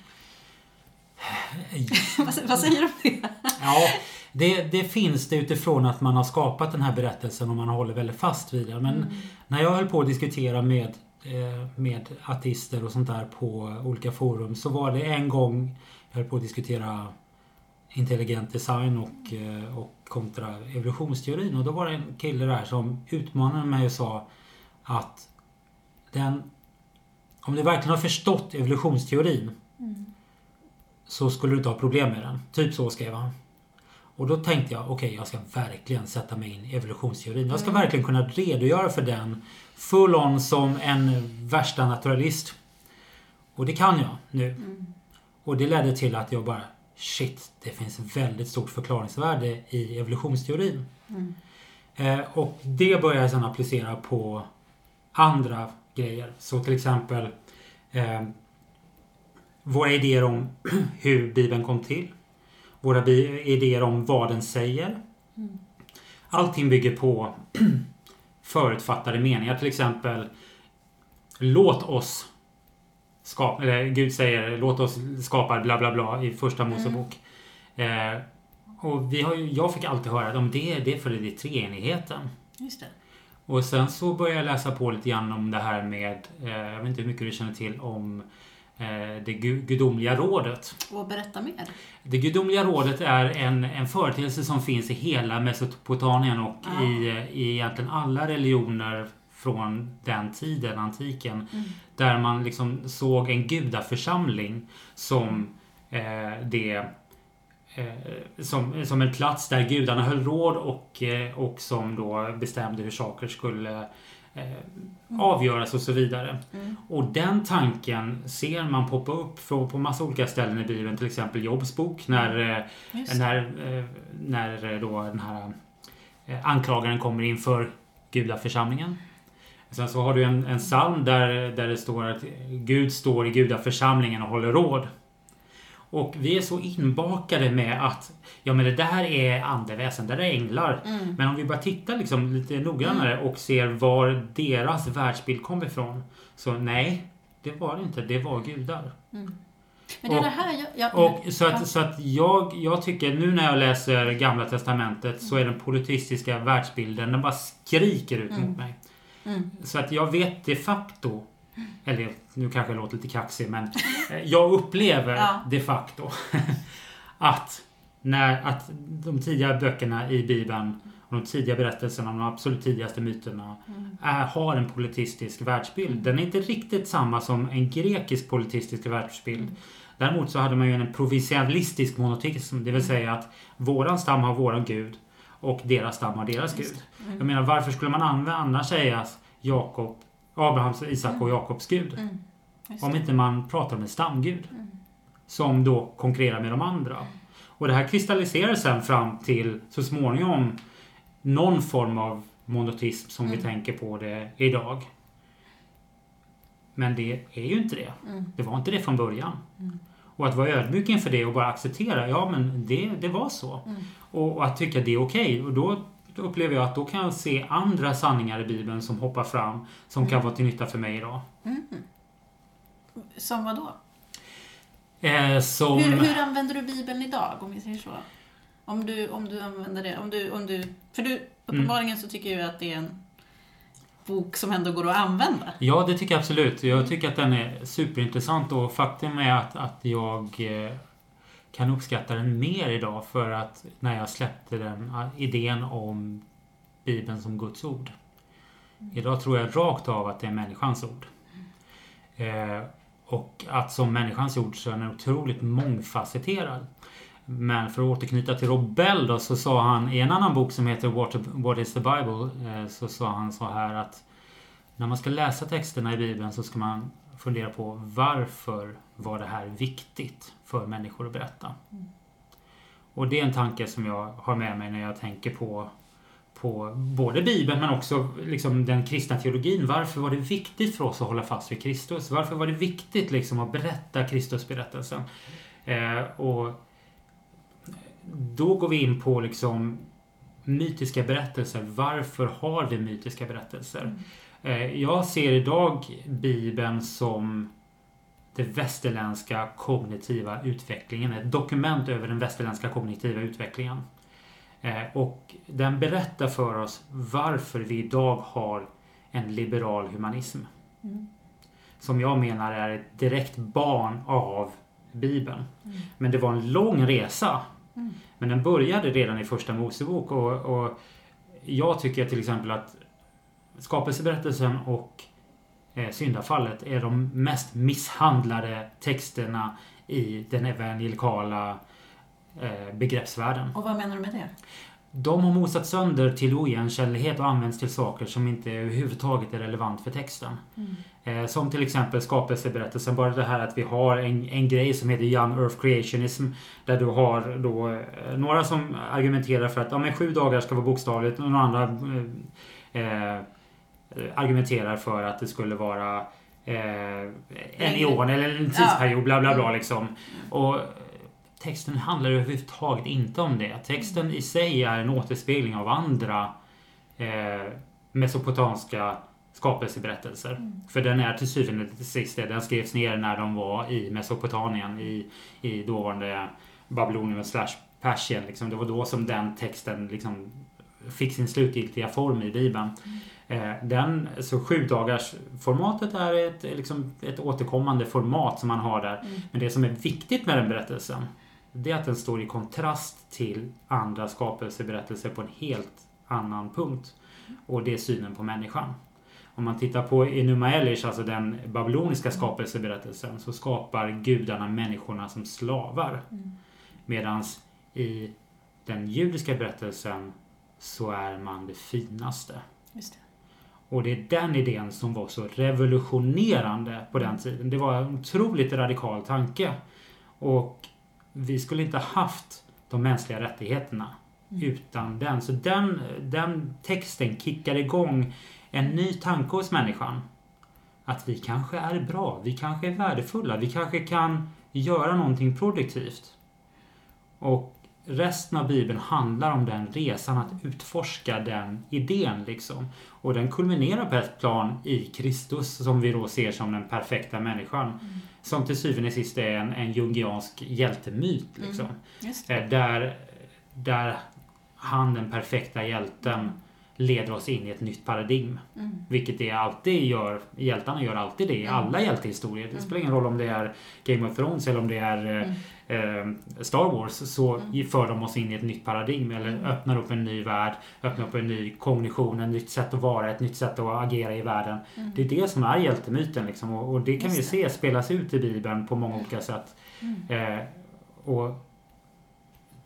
Vad, säger du om det? ja det, det finns det utifrån att man har skapat den här berättelsen och man håller väldigt fast vid det. Men när jag höll på att diskutera med, eh, med ateister och sånt där på olika forum så var det en gång jag höll på att diskutera intelligent design och, eh, och kontra evolutionsteorin. Och då var det en kille där som utmanade mig och sa att den, om du verkligen har förstått evolutionsteorin så skulle du inte ha problem med den. Typ så skrev han. Och då tänkte jag, okej jag ska verkligen sätta mig in i evolutionsteorin. Jag ska verkligen kunna redogöra för den full on som en värsta naturalist. Och det kan jag nu. Och det ledde till att jag bara, shit, det finns väldigt stort förklaringsvärde i evolutionsteorin. Eh, och det börjar jag sedan applicera på andra grejer. Så till exempel eh, våra idéer om hur Bibeln kom till. Våra idéer om vad den säger. Allting bygger på förutfattade meningar. Till exempel Låt oss skapa, eller Gud säger låt oss skapa bla bla bla i första Mosebok. Eh, och vi har ju, jag fick alltid höra att om det, det är för det är treenigheten. Just det. Och sen så började jag läsa på lite grann om det här med, eh, jag vet inte hur mycket du känner till om det gu- gudomliga rådet. Och berätta mer. Det gudomliga rådet är en, en företeelse som finns i hela Mesopotamien och Ja. i, i egentligen alla religioner från den tiden, antiken. Där man liksom såg en gudaförsamling som eh, det eh, som, som en plats där gudarna höll råd och, eh, och som då bestämde hur saker skulle eh, avgöras och så vidare. Och den tanken ser man poppa upp på, på massa olika ställen i Bibeln, till exempel Jobs bok när, eh, när, eh, när då den här anklagaren kommer inför gudaförsamlingen. Sen så har du en, en psalm där, där det står att Gud står i gudaförsamlingen och håller råd. Och vi är så inbakade med att ja men det där är andeväsen, det där är änglar. Mm. Men om vi bara tittar liksom lite noggrannare och ser var deras världsbild kom ifrån. Så nej, det var det inte. Det var gudar. Men det är Och- det här jag... jag Och så att, så att jag, jag tycker nu när jag läser Gamla Testamentet så är den politistiska världsbilden, den bara skriker ut mot mig. Mm. Så att jag vet de facto, eller nu kanske jag låter lite kaxig men eh, jag upplever Ja. de facto att, när, att de tidiga böckerna i Bibeln och de tidiga berättelserna, de absolut tidigaste myterna är, har en politistisk världsbild. Den är inte riktigt samma som en grekisk politistisk världsbild. Däremot så hade man ju en provinsialistisk monoteism, det vill säga att våran stam har våran gud och deras stam har deras gud. Jag menar varför skulle man använda annars säga Jakob, Abrahams, Isak och Jakobs gud? Mm. Just Om inte man pratar om en stamgud. Som då konkurrerar med de andra. Och det här kristalliserar sen fram till så småningom någon form av monotism som vi Mm. tänker på det idag. Men det är ju inte det. Mm. Det var inte det från början. Mm. Och att vara ödmjuk inför det och bara acceptera, ja men det, det var så. Mm. Och, och att tycka det är okej. Och då, då upplever jag att då kan jag se andra sanningar i Bibeln som hoppar fram, som kan vara till nytta för mig idag. Mm. Som vad då? Eh, som... Hur, hur använder du Bibeln idag, om vi säger så? Om du, om du använder det, om du, om du, för du, uppenbarligen så tycker jag att det är en bok som ändå går att använda. Ja, det tycker jag absolut. Mm. Jag tycker att den är superintressant och faktum är att, att jag eh, kan uppskatta den mer idag för att när jag släppte den eh, idén om Bibeln som Guds ord. Idag tror jag rakt av att det är människans ord. Eh, och att som människans ord så är den otroligt mångfacetterad. Men för att återknyta till Rob Bell då, så sa han i en annan bok som heter What, What is the Bible? Eh, så sa han så här att när man ska läsa texterna i Bibeln så ska man fundera på varför var det här viktigt för människor att berätta. Och det är en tanke som jag har med mig när jag tänker på, på både Bibeln men också liksom den kristna teologin. Varför var det viktigt för oss att hålla fast vid Kristus? Varför var det viktigt liksom att berätta Kristusberättelsen? Eh, och då går vi in på liksom mytiska berättelser. Varför har vi mytiska berättelser? Eh, Jag ser idag Bibeln som det västerländska kognitiva utvecklingen. Ett dokument över den västerländska kognitiva utvecklingen. Eh, Och den berättar för oss varför vi idag har en liberal humanism. Mm. Som jag menar är ett direkt barn av Bibeln. Mm. Men det var en lång resa. Mm. Men den började redan i första Mosebok och, och jag tycker till exempel att skapelseberättelsen och eh, syndafallet är de mest misshandlade texterna i den evangelikala begreppsvärlden. Och vad menar du med det? De har mosat sönder till oigenkännlighet och används till saker som inte överhuvudtaget är relevant för texten. Mm. Eh, som till exempel skapelseberättelsen. Bara det här att vi har en, en grej som heter Young Earth Creationism. Där du har då eh, några som argumenterar för att ja, men sju dagar ska vara bokstavligt och några andra eh, eh, argumenterar för att det skulle vara eh, en eon eller en tidsperiod bla bla bla liksom. Och texten handlar överhuvudtaget inte om det. Texten i sig är en återspegling av andra eh, mesopotamiska skapelseberättelser. Mm. För den är till syvende och sist det. Den skrevs ner när de var i Mesopotamien i, i dåvarande Babylonien slash Persien. Liksom. Det var då som den texten liksom fick sin slutgiltiga form i Bibeln. Eh, den, så sju dagars formatet är ett, liksom, ett återkommande format som man har där. Mm. Men det som är viktigt med den berättelsen det är att den står i kontrast till andra skapelseberättelser på en helt annan punkt. Och det är synen på människan. Om man tittar på Enuma Elish, alltså den babyloniska skapelseberättelsen, så skapar gudarna människorna som slavar. Mm. Medan i den judiska berättelsen så är man det finaste. Det. Och det är den idén som var så revolutionerande på den tiden. Det var en otroligt radikal tanke. Och vi skulle inte haft de mänskliga rättigheterna Mm. utan den. Så den, den texten kickar igång en ny tanke hos människan. Att vi kanske är bra, vi kanske är värdefulla, vi kanske kan göra någonting produktivt. Och resten av Bibeln handlar om den resan att utforska den idén liksom. Och den kulminerar på ett plan i Kristus som vi då ser som den perfekta människan. Som till syvende och sist är en, en jungiansk hjältemyt liksom. Det. Eh, Där, där han, den perfekta hjälten, leder oss in i ett nytt paradigm. Mm. Vilket det alltid gör. Hjältarna gör alltid det i Mm. alla hjältehistorier. Det spelar ingen roll om det är Game of Thrones eller om det är eh, eh, Star Wars. Så Mm. för de oss in i ett nytt paradigm. Eller öppnar upp en ny värld. Öppnar upp en ny kognition. Ett nytt sätt att vara. Ett nytt sätt att agera i världen. Mm. Det är det som är hjältemyten. Liksom. Och, och det kan Just vi se spelas ut i Bibeln på många olika sätt. Mm. Eh, och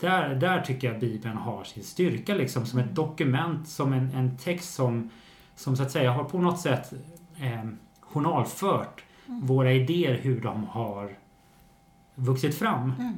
där, där tycker jag Bibeln har sin styrka liksom som ett dokument, som en, en text som, som så att säga har på något sätt eh, journalfört Mm. våra idéer hur de har vuxit fram. Mm.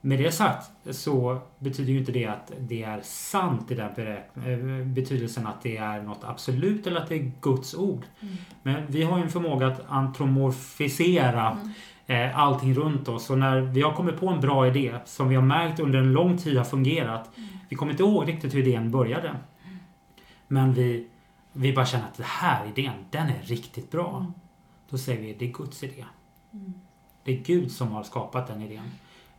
med det sagt så betyder ju inte det att det är sant i den eh, betydelsen att det är något absolut eller att det är Guds ord. Mm. Men vi har ju en förmåga att antromorfisera eh, allting runt oss. Och när vi har kommit på en bra idé som vi har märkt under en lång tid har fungerat. Vi kommer inte ihåg riktigt hur idén började. Men vi, vi bara känner att den här idén, den är riktigt bra. Då säger vi det är Guds idé. Det är Gud som har skapat den idén.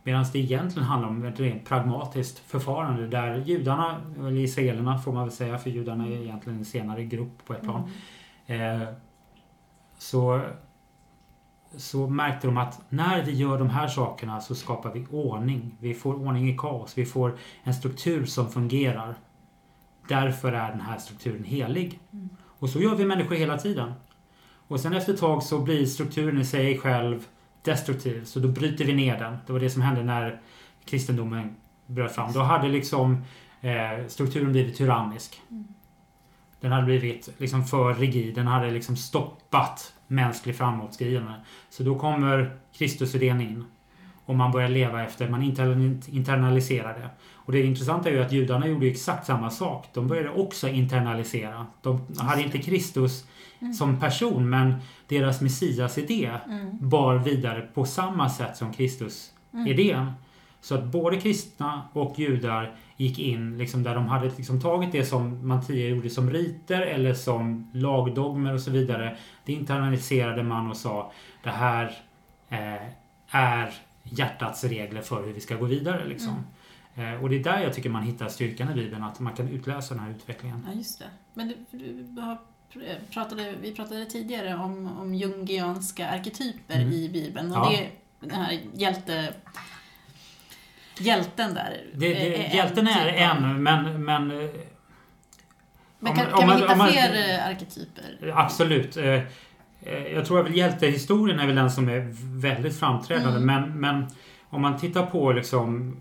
Medan det egentligen handlar om ett rent pragmatiskt förfarande där judarna, eller israelerna får man väl säga, för judarna är egentligen en senare grupp på ett plan. Eh, så, så märkte de att när vi gör de här sakerna så skapar vi ordning. Vi får ordning i kaos. Vi får en struktur som fungerar. Därför är den här strukturen helig. Och så gör vi människor hela tiden. Och sen efter ett tag så blir strukturen i sig själv destruktiv. Så då bryter vi ner den. Det var det som hände när kristendomen bröt fram. Då hade liksom eh, strukturen blivit tyrannisk. Den hade blivit liksom för rigid. Den hade liksom stoppat mänsklig framåtskridande. Så då kommer Kristusidén in. Och man börjar leva efter, man inter- internaliserar det. Och det intressanta är ju att judarna gjorde exakt samma sak. De började också internalisera. De hade inte Kristus som person men deras Messias-idé bar vidare på samma sätt som Kristus-idén. Så att både kristna och judar gick in liksom där de hade liksom tagit det som man tidigare gjorde som riter eller som lagdogmer och så vidare. Det internaliserade man och sa det här eh, är hjärtats regler för hur vi ska gå vidare. Liksom. Eh, och det är där jag tycker man hittar styrkan i Bibeln, att man kan utläsa den här utvecklingen. Ja, just det. Men du, du har pr- pratade, vi pratade tidigare om, om jungianska arketyper Mm. i Bibeln. Och Ja. det den här hjälte... Hjälten där. Det, det, är en hjälten är typ en, men, men eh, Men kan, om kan man- vi hitta man- fler eh, arketyper? Absolut. Eh, Jag tror att hjältehistorien är väl den som är väldigt framträdande. Mm. Men, men om man tittar på liksom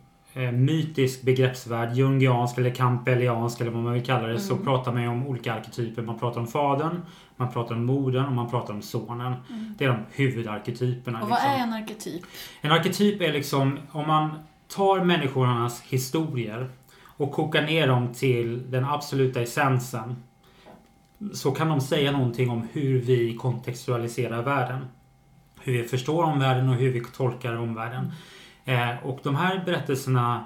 mytisk begreppsvärld, jungiansk eller campbelliansk eller vad man vill kalla det, så Mm. pratar man ju om olika arketyper. Man pratar om fadern, man pratar om modern och man pratar om sonen. Det är de huvudarketyperna. Mm. Och vad liksom. är en arketyp? En arketyp är liksom om man tar människornas historier och kokar ner dem till den absoluta essensen så kan de säga någonting om hur vi kontextualiserar världen. Hur vi förstår omvärlden och hur vi tolkar omvärlden. Eh, och de här berättelserna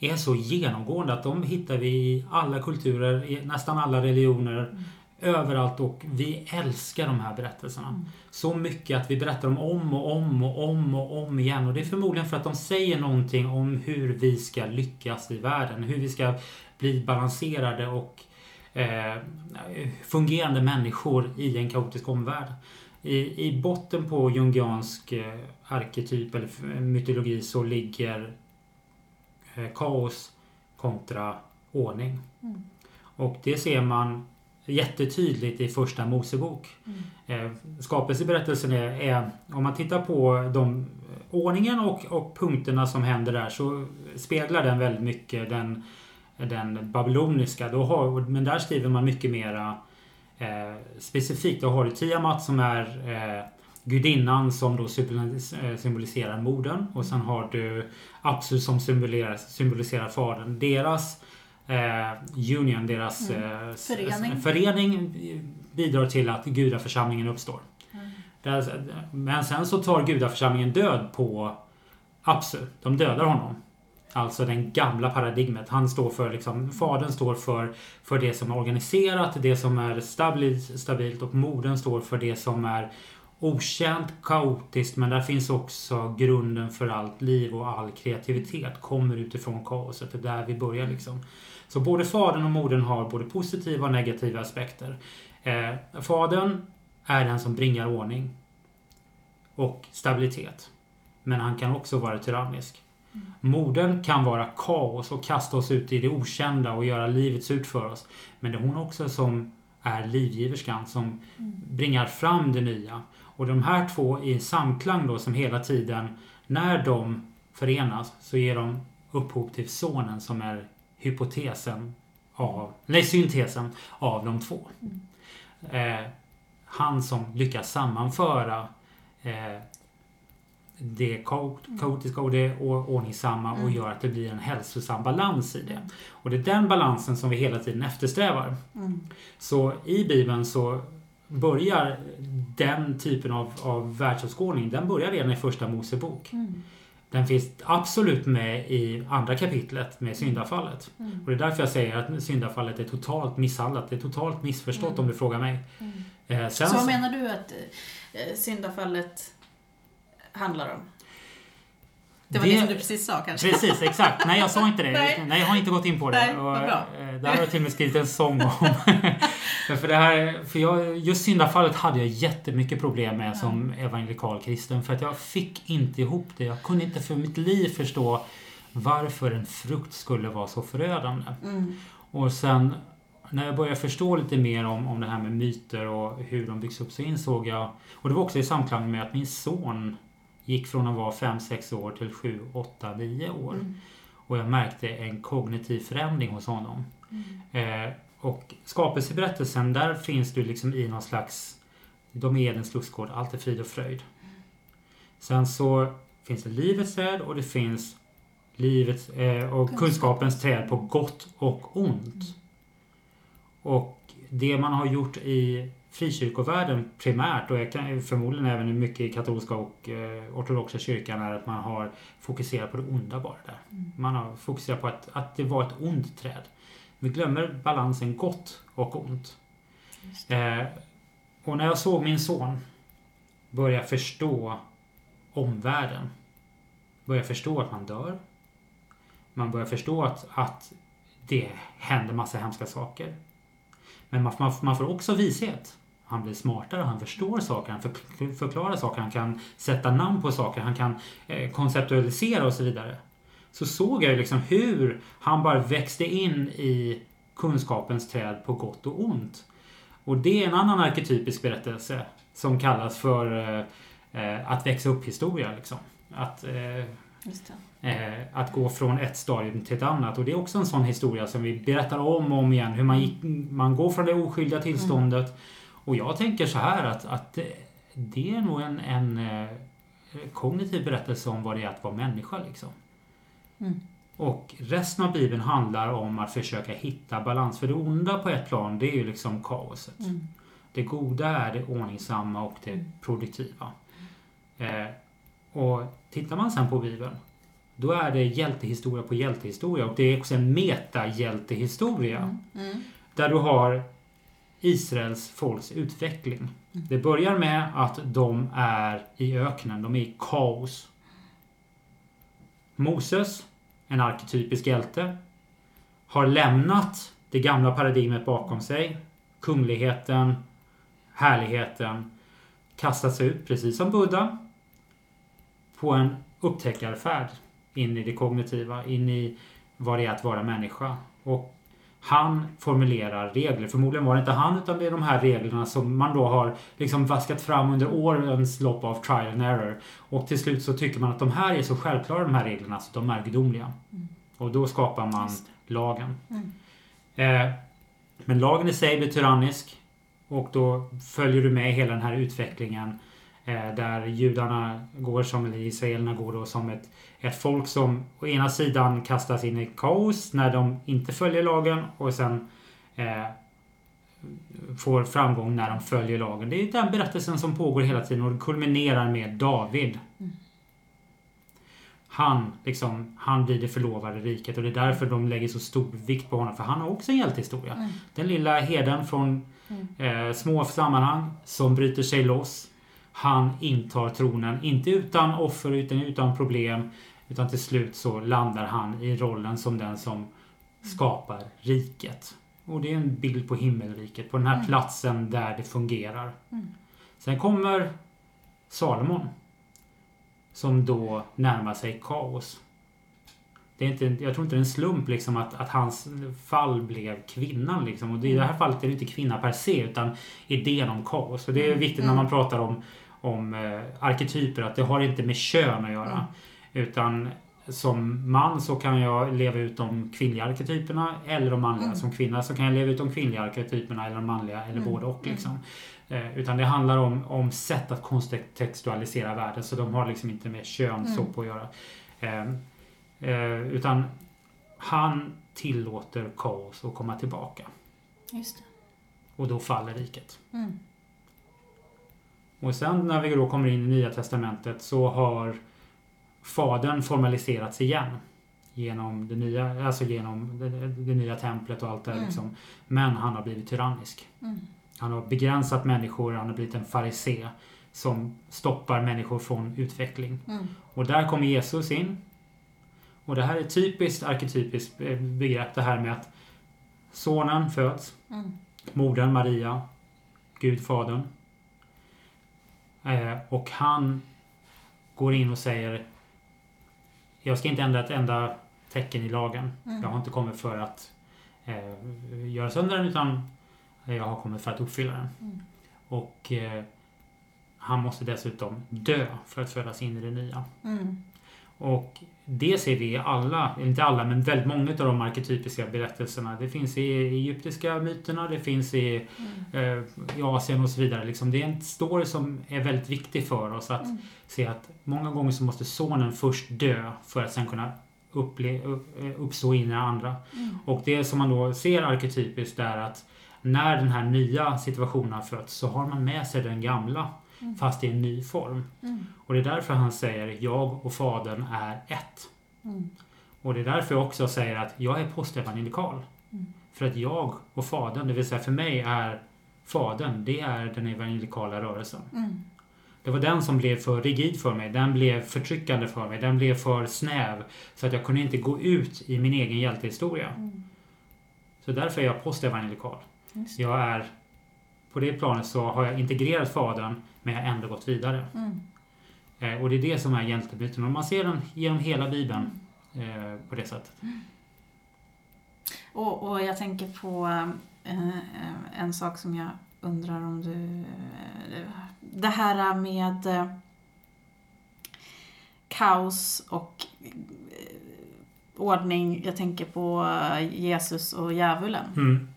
är så genomgående att de hittar vi i alla kulturer, i nästan alla religioner, överallt och vi älskar de här berättelserna. Så mycket att vi berättar dem om och om och om och om igen. Och det är förmodligen för att de säger någonting om hur vi ska lyckas i världen. Hur vi ska bli balanserade och eh, fungerande människor i en kaotisk omvärld. I, I botten på jungiansk eh, arketyp eller mytologi så ligger eh, kaos kontra ordning. Och det ser man jättetydligt i första Mosebok. Eh, skapelseberättelsen är, är, om man tittar på de, ordningen och, och punkterna som händer där så speglar den väldigt mycket den, den babyloniska. Då har, men där skriver man mycket mera eh, specifikt. Då har du Tiamat som är eh, gudinnan som då eh, symboliserar modern. Och sen har du Apsu som symboliserar, symboliserar fadern. Deras eh, union, deras eh, s- Förening. förening bidrar till att gudaförsamlingen uppstår. Där, men sen så tar gudaförsamlingen död på Apsu. De dödar honom. Alltså den gamla paradigmet. Han står för liksom, fadern står för, för det som är organiserat, det som är stabilt, stabilt och modern står för det som är okänt, kaotiskt men där finns också grunden för allt liv och all kreativitet kommer utifrån kaoset. Det är där vi börjar liksom. Så både fadern och modern har både positiva och negativa aspekter. Eh, fadern är den som bringar ordning och stabilitet. Men han kan också vara tyrannisk. Modern kan vara kaos och kasta oss ut i det okända och göra livet surt för oss. Men det är hon också som är livgiverskan som bringar fram det nya. Och de här två i samklang då som hela tiden, när de förenas så ger de upphov till sonen som är hypotesen av, nej syntesen av de två. Eh, han som lyckas sammanföra eh, det kao- kaotiska och det ordningsamma och gör att det blir en hälsosam balans i det. Och det är den balansen som vi hela tiden eftersträvar. Mm. Så i Bibeln så börjar den typen av, av världsåskådning, den börjar redan i första Mosebok. Mm. Den finns absolut med i andra kapitlet med syndafallet. Mm. Och det är därför jag säger att syndafallet är totalt misshandlat. Det är totalt missförstått om du frågar mig. Eh, sen Så vad menar du att eh, syndafallet handlar om? Det var det, Det- som du precis sa kanske? Precis, exakt. Nej, jag sa inte det. Nej. Nej, jag har inte gått in på det. Nej, och, eh, det här har jag till och med skrivit en sång om. För det här, för jag, just syndafallet hade jag jättemycket problem med som evangelikal kristen. För att jag fick inte ihop det. Jag kunde inte för mitt liv förstå varför en frukt skulle vara så förödande. Mm. Och sen när jag började förstå lite mer om, om det här med myter och hur de byggs upp så insåg jag, och det var också i samklang med att min son gick från att vara 5-6 år till 7, 8, 9 år. Mm. Och jag märkte en kognitiv förändring hos honom. Eh, och skapelseberättelsen, där finns du liksom i någon slags... De är Edens lustgård, allt är frid och fröjd. Sen så finns det livets träd och det finns livets eh, och kunskapens träd på gott och ont. Och det man har gjort i frikyrkovärlden primärt och förmodligen även mycket i katolska och eh, ortodoxa kyrkan är att man har fokuserat på det onda bara där. Man har fokuserat på att, att det var ett ont träd. Vi glömmer balansen gott och ont. Eh, och när jag såg min son börja förstå omvärlden. Börja förstå att man dör. Man börjar förstå att, att det händer massa hemska saker. Men man, man, man får också vishet. Han blir smartare, han förstår saker, han för, förklarar saker, han kan sätta namn på saker, han kan eh, konceptualisera och så vidare. Så såg jag ju liksom hur han bara växte in i kunskapens träd på gott och ont. Och det är en annan arketypisk berättelse som kallas för eh, eh, att växa upp historia. Liksom. Att, eh, eh, att gå från ett stadium till ett annat. Och det är också en sån historia som vi berättar om och om igen. Hur man, gick, man går från det oskyldiga tillståndet. Och jag tänker så här att, att eh, det är nog en, en kognitiv berättelse om vad det är att vara människa. Liksom. Mm. Och resten av Bibeln handlar om att försöka hitta balans. För det onda på ett plan, det är ju liksom kaoset. Mm. Det goda är det ordningsamma och det produktiva. Eh, och tittar man sen på Bibeln, då är det hjältehistoria på hjältehistoria. Och det är också en meta-hjältehistoria. Mm. Där du har Israels folks utveckling. Det börjar med att de är i öknen, de är i kaos. Moses, en arketypisk hjälte, har lämnat det gamla paradigmet bakom sig. Kungligheten, härligheten, kastat sig ut, precis som Buddha, på en upptäckarfärd in i det kognitiva, in i vad det är att vara människa. Och han formulerar regler. Förmodligen var det inte han utan det är de här reglerna som man då har liksom vaskat fram under årens lopp av trial and error. Och till slut så tycker man att de här är så självklara de här reglerna så de är gudomliga. Och då skapar man lagen. Mm. Eh, men lagen i sig blir tyrannisk. Och då följer du med hela den här utvecklingen. Eh, där judarna går som, eller israelerna går då som ett, ett folk som å ena sidan kastas in i kaos när de inte följer lagen och sen eh, får framgång när de följer lagen. Det är den berättelsen som pågår hela tiden och kulminerar med David. Han, liksom, han blir det förlovade riket och det är därför de lägger så stor vikt på honom. För han har också en hjältehistoria. Mm. Den lilla herden från eh, små sammanhang som bryter sig loss. Han intar tronen, inte utan offer utan utan problem. Utan till slut så landar han i rollen som den som skapar riket. Och det är en bild på himmelriket, på den här Mm. platsen där det fungerar. Mm. Sen kommer Salomon. Som då närmar sig kaos. Det är inte, jag tror inte det är en slump liksom att, att hans fall blev kvinnan. Liksom. Och I det här fallet är det inte kvinna per se utan idén om kaos. Och det är viktigt när man pratar om, om eh, arketyper att det har inte med kön att göra. Utan som man så kan jag leva ut de kvinnliga arketyperna eller de manliga. Mm. Som kvinna så kan jag leva ut de kvinnliga arketyperna eller de manliga eller Mm. både och. Mm. Liksom. Eh, utan det handlar om, om sätt att kontextualisera världen så de har liksom inte med kön så Mm. på att göra. Eh, eh, utan han tillåter kaos att komma tillbaka. Just det. Och då faller riket. Mm. Och sen när vi då kommer in i Nya Testamentet så har Fadern formaliserats igen. Genom det nya, alltså genom det, det nya templet och allt det Mm. liksom. Men han har blivit tyrannisk. Mm. Han har begränsat människor, han har blivit en farisé som stoppar människor från utveckling. Mm. Och där kommer Jesus in. Och det här är typiskt arketypiskt begrepp det här med att sonen föds, Mm. modern Maria, Gud fadern. Eh, och han går in och säger Jag ska inte ändra ett enda tecken i lagen. Mm. Jag har inte kommit för att eh, göra sönder den utan jag har kommit för att uppfylla den. Mm. Och eh, han måste dessutom dö för att födas in i det nya. Mm. Och det ser vi i alla, inte alla, men väldigt många av de arketypiska berättelserna. Det finns i egyptiska myterna, det finns i, Mm. eh, i Asien och så vidare. Liksom det är en story som är väldigt viktig för oss att Mm. se att många gånger så måste sonen först dö för att sen kunna upple- upp, eh, uppstå in i andra. Mm. Och det som man då ser arketypiskt är att när den här nya situationen har fötts så har man med sig den gamla Mm. fast i en ny form. Mm. Och det är därför han säger jag och fadern är ett. Mm. Och det är därför jag också säger att jag är postevangelikal. Mm. För att jag och fadern, det vill säga för mig är fadern, det är den evangelikala rörelsen. Mm. Det var den som blev för rigid för mig, den blev förtryckande för mig, den blev för snäv. Så att jag kunde inte gå ut i min egen hjältehistoria. Mm. Så därför är jag postevangelikal. Jag är, på det planet så har jag integrerat fadern, men jag har ändå gått vidare. Mm. Eh, och det är det som är hjältebyten. Och man ser den genom hela Bibeln eh, på det sättet. Och, och jag tänker på eh, en sak som jag undrar om du... Eh, det här med eh, kaos och eh, ordning. Jag tänker på Jesus och djävulen. Mm.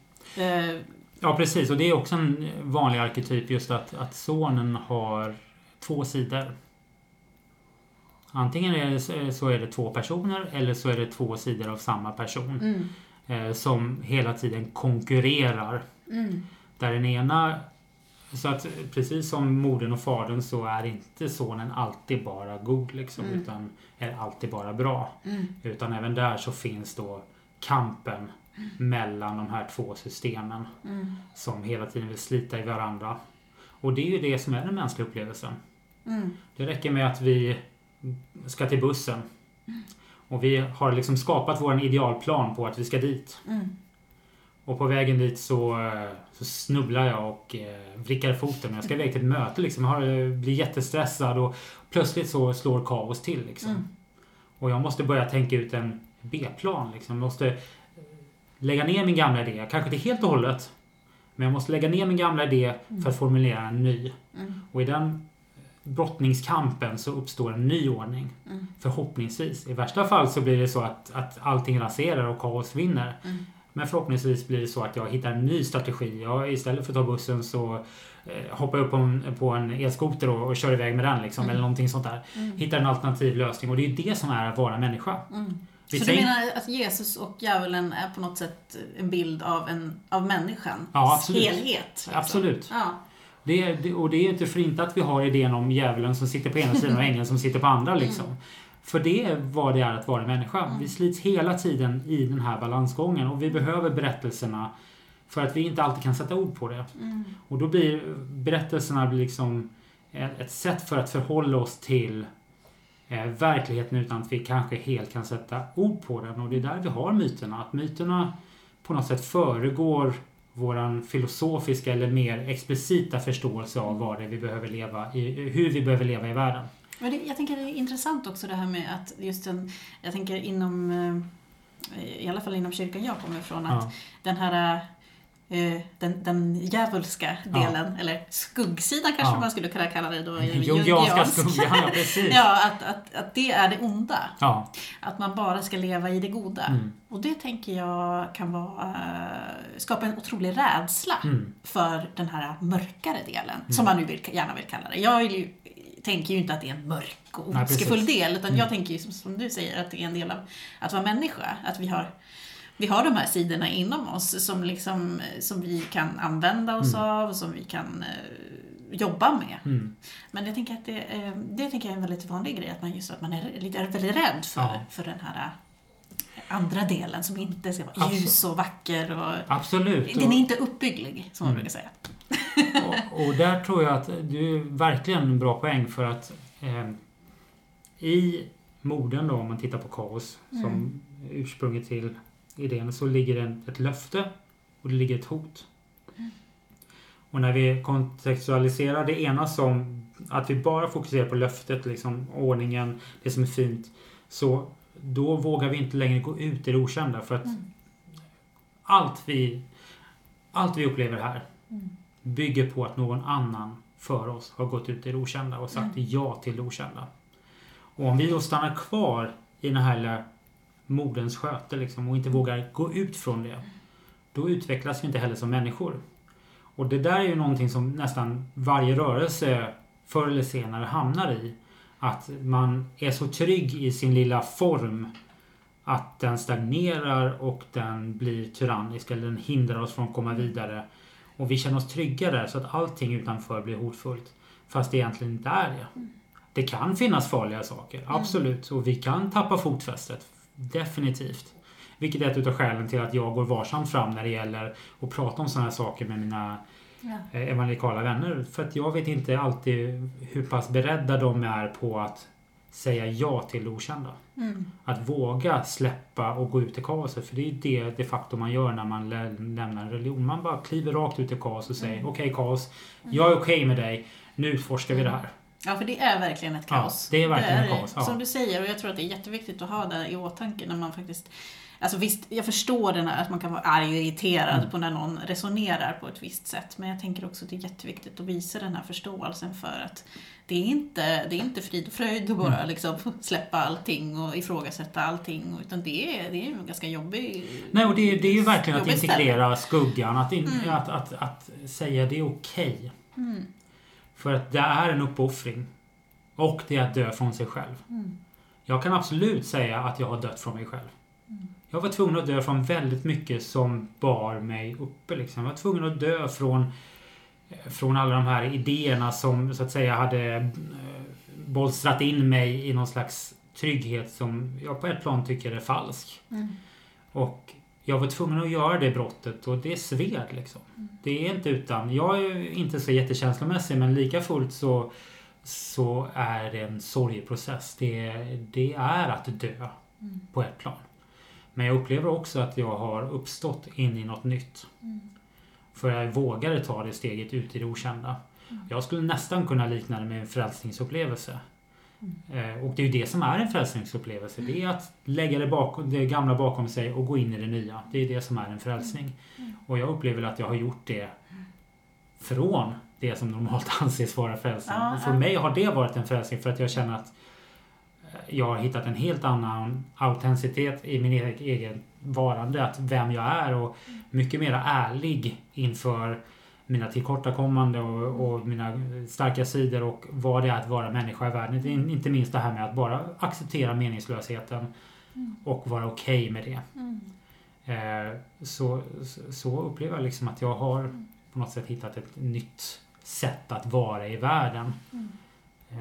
Ja, precis. Och det är också en vanlig arketyp just att, att sonen har två sidor. Antingen är det, så är det två personer eller så är det två sidor av samma person. mm, Eh, som hela tiden konkurrerar. mm, Där den ena... Så att precis som modern och fadern så är inte sonen alltid bara god liksom. Mm. Utan är alltid bara bra. mm, Utan även där så finns då kampen mellan de här två systemen. mm, som hela tiden vill slita i varandra. Och det är ju det som är den mänskliga upplevelsen. mm, Det räcker med att vi ska till bussen. Och vi har liksom skapat vår idealplan på att vi ska dit. mm, Och på vägen dit så, så snubblar jag och eh, vrickar foten. Jag ska iväg till ett möte liksom. Jag har, eh, blir jättestressad och plötsligt så slår kaos till liksom. mm, Och jag måste börja tänka ut en B-plan. Liksom. Jag måste lägga ner min gamla idé. Kanske inte helt och hållet. Men jag måste lägga ner min gamla idé för att formulera en ny. mm, Och i den brottningskampen så uppstår en ny ordning. mm, Förhoppningsvis. I värsta fall så blir det så att, att allting raserar och kaos vinner. mm, Men förhoppningsvis blir det så att jag hittar en ny strategi. Jag, istället för att ta bussen så eh, hoppar jag upp på en, på en elskoter och, och kör iväg med den. Liksom, Mm. Eller någonting sånt där. mm, Hittar en alternativ lösning. Och det är ju det som är att vara människa. Mm mm. Vi Så du menar att Jesus och djävulen är på något sätt en bild av, en, av människan? Ja, absolut. Helhet? liksom. Absolut. Ja. Det, är- och det är inte för inte att vi har idén om djävulen som sitter på ena sidan och ängeln som sitter på andra. Liksom. För det är vad det är att vara människa. Mm. Vi slits hela tiden i den här balansgången och vi behöver berättelserna för att vi inte alltid kan sätta ord på det. Mm, Och då blir berättelserna liksom ett sätt för att förhålla oss till eh, verkligheten utan att vi kanske helt kan sätta ord på den. Och det är där vi har myterna. Att myterna på något sätt föregår våran filosofiska eller mer explicita förståelse av vad det är vi behöver leva i, hur vi behöver leva i världen. Men det, jag tänker det är intressant också det här med att just den, jag tänker inom, eh, i alla fall inom kyrkan jag kommer ifrån, att Ja. den här eh, den, den djävulska delen, eller skuggsidan kanske Ja. man skulle kunna kalla det då. Jungianska jungiansk. skuggan, ja precis. Ja, att, att, att det är det onda. Ja. Att man bara ska leva i det goda. Mm. Och det tänker jag kan vara, eh, skapa en otrolig rädsla Mm. för den här mörkare delen, som man nu vill, gärna vill kalla det. Jag ju, tänker ju inte att det är en mörk och ondskefull del, utan jag tänker ju som, som du säger att det är en del av att vara människa. Att vi har, vi har de här sidorna inom oss som, liksom, som vi kan använda oss av och som vi kan eh, jobba med. Mm. Men jag tänker att det, eh, det tänker jag är en väldigt vanlig grej, att man just att man är, lite, är väldigt rädd för, Ja. för den här eh, andra delen som inte ska vara Absolut. ljus och vacker. Och, Absolut. den är inte uppbygglig, som man Mm. brukar säga. Och, och där tror jag att du är verkligen en bra poäng för att eh, i morden då, om man tittar på kaos som Mm. ursprunget till idén, så ligger det ett löfte och det ligger ett hot. Mm. Och när vi kontextualiserar det ena som att vi bara fokuserar på löftet, liksom ordningen, det som är fint, så då vågar vi inte längre gå ut i det okända för att Mm. allt vi allt vi upplever här Mm. bygger på att någon annan för oss har gått ut i det okända och sagt Mm. ja till det okända. Och om vi då stannar kvar i den här modens sköte liksom, och inte vågar gå ut från det, då utvecklas vi inte heller som människor. Och det där är ju någonting som nästan varje rörelse förr eller senare hamnar i. Att man är så trygg i sin lilla form att den stagnerar och den blir tyrannisk eller den hindrar oss från att komma vidare. Och vi känner oss trygga där så att allting utanför blir hotfullt. Fast det egentligen inte är det. Det kan finnas farliga saker, absolut. Och vi kan tappa fotfästet. Definitivt. Vilket är ett utav skälen till att jag går varsamt fram när det gäller att prata om sådana här saker med mina Ja. eh, evangelikala vänner. För att jag vet inte alltid hur pass beredda de är på att säga ja till det okända. Mm. Att våga släppa och gå ut i kaoset. För det är ju det de facto man gör när man lä- lämnar en religion. Man bara kliver rakt ut i kaos och säger Mm. okej kaos, jag är okej med dig. Nu utforskar vi det här. Ja, för det är verkligen ett Ja, kaos. det är verkligen det ett kaos, ja. Som du säger, och jag tror att det är jätteviktigt att ha det i åtanke när man faktiskt Alltså visst, jag förstår den här att man kan vara arg och irriterad Mm. på när någon resonerar på ett visst sätt. Men jag tänker också att det är jätteviktigt att visa den här förståelsen för att det är inte, det är inte frid och fröjd att bara Mm. liksom släppa allting och ifrågasätta allting. Utan det är, det är en ganska jobbig... Nej, och det, det är ju verkligen att integrera skuggan. Att, in, Mm. att, att, att säga det är okej. Mm. För att det är en uppoffring. Och det är att dö från sig själv. Mm. Jag kan absolut säga att jag har dött från mig själv. Mm. Jag var tvungen att dö från väldigt mycket som bar mig uppe. Liksom. Jag var tvungen att dö från, från alla de här idéerna som så att säga hade eh, bolstrat in mig i någon slags trygghet som jag på ett plan tycker är falsk. Mm. Och jag var tvungen att göra det brottet och det sved liksom. Det är inte utan. Jag är inte så jättekänslomässig men lika fullt så, så är det en sorgeprocess. Det, det är att dö Mm. på ett plan. Men jag upplever också att jag har uppstått in i något nytt. Mm. För jag vågade ta det steget ut i det okända. Jag skulle nästan kunna likna det med en frälsningsupplevelse. Eh, Och det är ju det som är en frälsningsupplevelse. Det är att lägga det, bakom, det gamla bakom sig och gå in i det nya. Det är det som är en frälsning. Och jag upplever att jag har gjort det från det som normalt anses vara frälsning. Ja, Och för mig har det varit en frälsning för att jag känner att eh, jag har hittat en helt annan autenticitet i min egen, egen varande. Att vem jag är och mycket mer ärlig inför mina tillkortakommande och, och mina starka sidor och vad det är att vara människa i världen. Är Inte minst det här med att bara acceptera meningslösheten och vara okej med det. Mm. Eh, så, så- upplever jag liksom att jag har på något sätt hittat ett nytt sätt att vara i världen. Eh,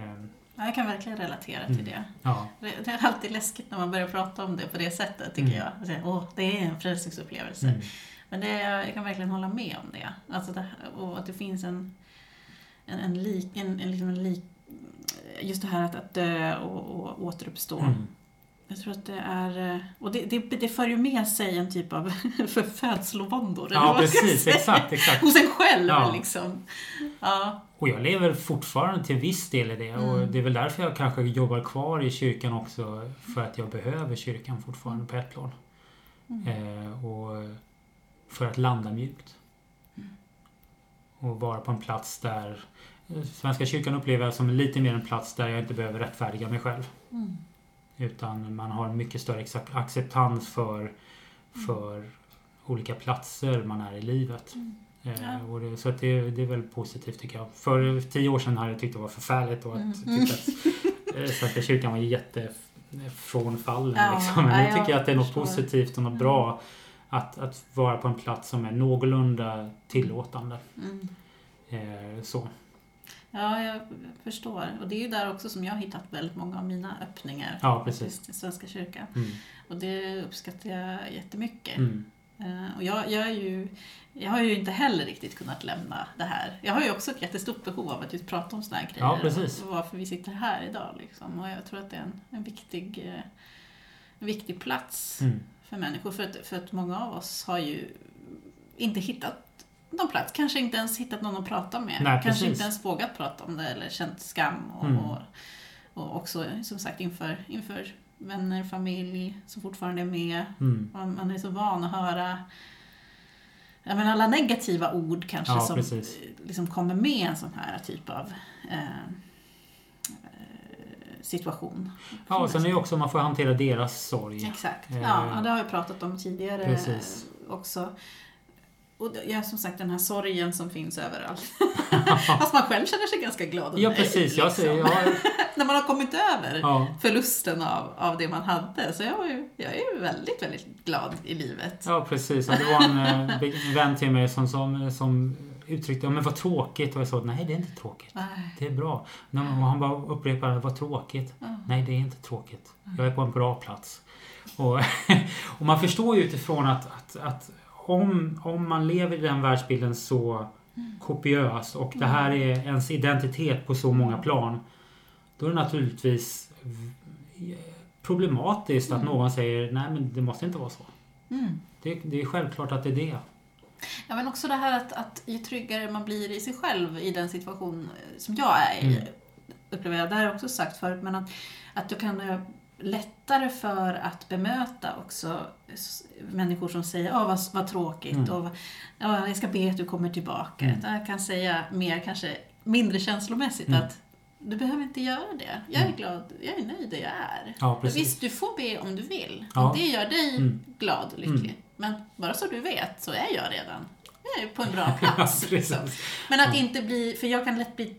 Ja, jag kan verkligen relatera till Mm. det. ja. Det är alltid läskigt när man börjar prata om det på det sättet, tycker Mm. jag. Åh, det är en frälsningsupplevelse. Men det, jag kan verkligen hålla med om det. Alltså det och att det finns en, en, en lik, en, en, liksom en lik, just det här att, att dö och, och återuppstå. Mm. Jag tror att det är, och det, det, det för ju med sig en typ av födslovåndor. Ja, precis. Exakt, exakt. Hos en själv Ja. liksom. Ja. Och jag lever fortfarande till viss del i det. Och Mm. det är väl därför jag kanske jobbar kvar i kyrkan också. För att jag behöver kyrkan fortfarande på ett plan. Mm. Eh, och för att landa mjukt. och vara på en plats där eh, Svenska kyrkan upplever jag som lite mer en plats där jag inte behöver rättfärdiga mig själv. Mm. Utan man har mycket större accept- acceptans för, för olika platser man är i livet. Mm. Eh, Ja. det, så att det, det är väldigt positivt tycker jag. För tio år sedan hade jag tyckt det var förfärligt och att, Mm. tyckte att eh, Svenska kyrkan var jätte frånfallen. Ja, liksom. Men ja, nu tycker jag att det är något positivt och något Mm. bra att, att vara på en plats som är någorlunda tillåtande. Mm. Eh, så. Ja, jag förstår. Och det är ju där också som jag har hittat väldigt många av mina öppningar. Ja, precis. I Svenska kyrkan. Mm. Och det uppskattar jag jättemycket. Mm. Eh, Och jag, jag, är ju, jag har ju inte heller riktigt kunnat lämna det här. Jag har ju också ett jättestort behov av att just prata om såna här grejer. Ja, precis. Och varför vi sitter här idag. Liksom. Och jag tror att det är en, en, viktig, eh, en viktig plats Mm. För människor. För att, för att många av oss har ju inte hittat någon plats. Kanske inte ens hittat någon att prata med. Nej, Kanske precis. inte ens vågat prata om det eller känt skam. Och, Mm. och, och också som sagt inför, inför vänner, familj som fortfarande är med. Mm. Man, man är så van att höra jag menar, alla negativa ord kanske Ja, som precis. eh, liksom kommer med en sån här typ av eh, situation. Ja, och sen är det också man får hantera deras sorg. Exakt. Eh, Ja, det har vi pratat om tidigare Precis. eh, också. Och ja, som sagt den här sorgen som finns överallt. Fast man själv känner sig ganska glad och Ja, nöjd, precis. Jag liksom. säger, ja, När man har kommit över ja, förlusten av, av det man hade. Så jag, var ju, jag är ju väldigt, väldigt glad i livet. ja, precis. Och det var en eh, be- vän till mig som, som, som uttryckte, men vad tråkigt. Och jag sa, nej det är inte tråkigt. Nej. Det är bra. Men han bara upprepade, vad tråkigt. Ja. Nej, det är inte tråkigt. Jag är på en bra plats. Och, och man förstår ju utifrån att, att, att om, om man lever i den världsbilden så kopiöst och det här är ens identitet på så många plan. Då är det naturligtvis problematiskt att någon säger nej men det måste inte vara så. Mm. Det, det är självklart att det är det. Ja, men också det här att, att ju tryggare man blir i sig själv i den situation eh, som jag är i, Mm. upplever jag. Det har jag också sagt förut, men att, att du kan ha lättare för att bemöta också människor som säger åh vad, vad tråkigt Mm. och ja, jag ska be att du kommer tillbaka. Mm. Jag kan säga mer, kanske mindre känslomässigt Mm. att du behöver inte göra det. Jag är Mm. glad, jag är nöjd där jag är. Ja. Visst, du får be om du vill. Ja. Om det gör dig Mm. glad och lycklig. Men bara så du vet så är jag redan jag är på en bra plats. liksom. Men att inte bli, för jag kan lätt bli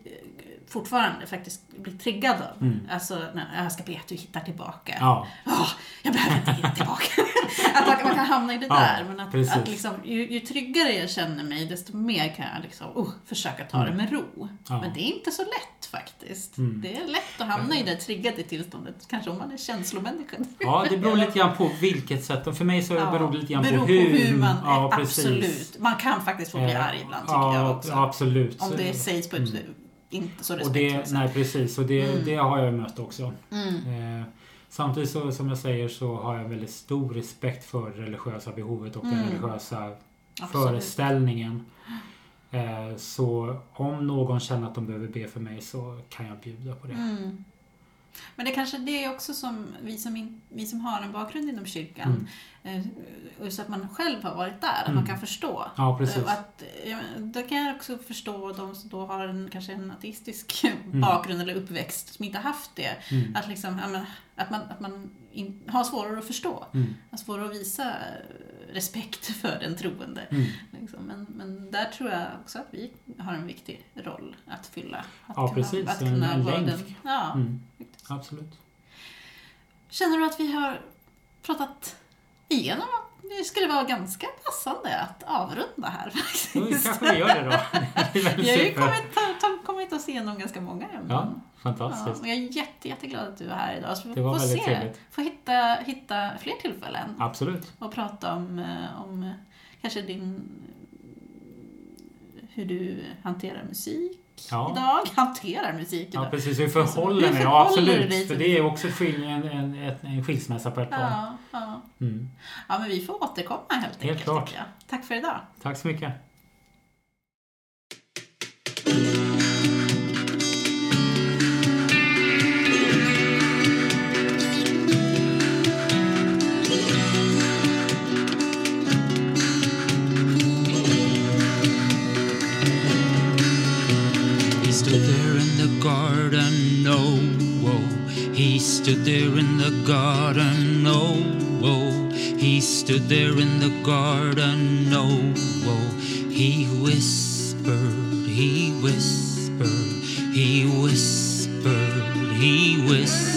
fortfarande faktiskt bli triggad av. Mm. Alltså, när jag ska be att du hittar tillbaka. Ja, Åh, jag behöver inte hitta tillbaka. att man, man kan hamna i det Ja, där. Men att, precis. att liksom, ju, ju tryggare jag känner mig, desto mer kan jag liksom, oh, försöka ta det med ro. Ja. Men det är inte så lätt faktiskt. Mm. Det är lätt att hamna i det triggade tillståndet. Kanske om man är känslomänniska. ja det beror lite grann på vilket sätt. För mig så beror det lite grann beror på hur, man ja. Absolut. Man kan faktiskt få bli arg ibland tycker ja, jag också. Ja, absolut. Om det sägs på ett Mm. Inte så Och det, nej precis, och det, Mm. det har jag mött också. Mm. Eh, samtidigt så, som jag säger så har jag väldigt stor respekt för det religiösa behovet och den Mm. religiösa Absolut. föreställningen. Eh, så om någon känner att de behöver be för mig så kan jag bjuda på det. Mm. Men det kanske det är också som vi som, in, vi som har en bakgrund inom kyrkan, Mm. Så att man själv har varit där, att Mm. man kan förstå. Ja, precis. Att, ja, då kan jag också förstå de som då har en, kanske en ateistisk bakgrund eller uppväxt som inte haft det. Mm. Att, liksom, ja, men, att man, att man in, har svårare att förstå. Mm. Har svårare att visa eh, respekt för den troende. Mm. Liksom. Men, men där tror jag också att vi har en viktig roll att fylla. Att Ja, precis. Att En- kunna en vara länk. den, ja. Mm. Absolut. Känner du att vi har pratat igenom? Det skulle vara ganska passande att avrunda här faktiskt. kanske vi gör det då. Det Vi har ju kommit, ta, kommit oss igenom ganska många ämnen. Ja, Ja, fantastiskt. och jag är jätte, jätteglad att du är här idag. Så vi Det var får väldigt se, trevligt. får hitta, hitta fler tillfällen Absolut. och prata om, eh, om eh, kanske din hur du hanterar musik Ja. idag. Hanterar musik Ja, idag. precis. Vi Alltså, förhåller hur mig. Ja, absolut. För det är också skil- en, en, en, skilsmässa på ett plan. Ja, ja. Mm. ja, men vi får återkomma helt, enkelt. klart. Tack för idag. Tack så mycket. Garden, oh, oh. He stood there in the garden, oh, oh. He stood there in the garden, oh, oh. He whispered, he whispered, he whispered, he whispered.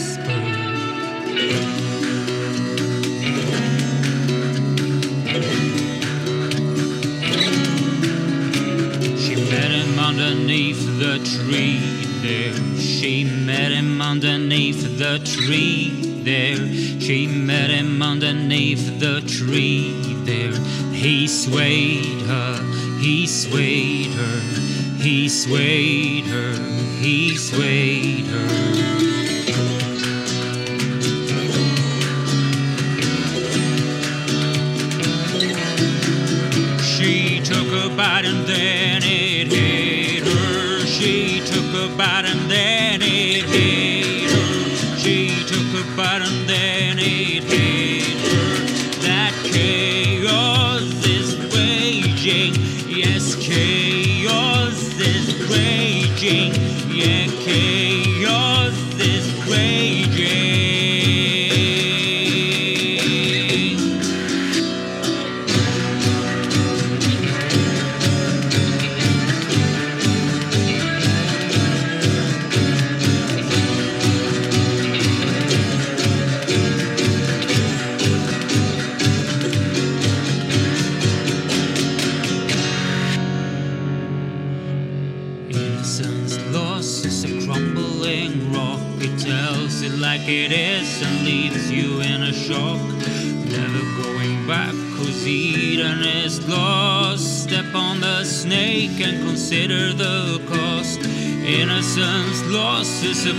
She met him underneath the tree there. She met him underneath the tree there. She met him underneath the tree there. He swayed her, he swayed her, he swayed her, he swayed her. She took a bite and then it about him than it hit.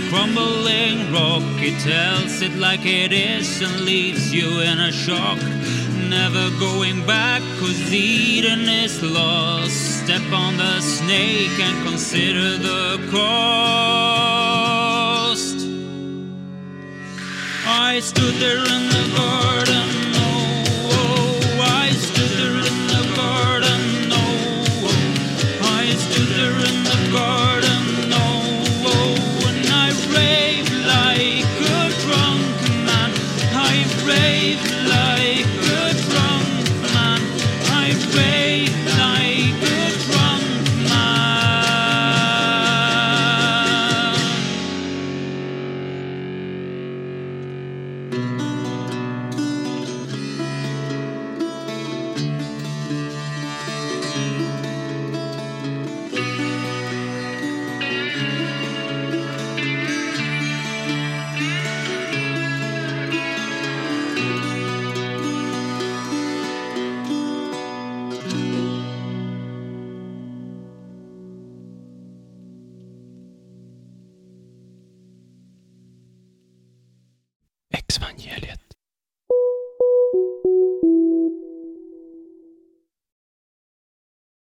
Crumbling rock. It tells it like it is and leaves you in a shock. Never going back, cause Eden is lost. Step on the snake and consider the cost. I stood there in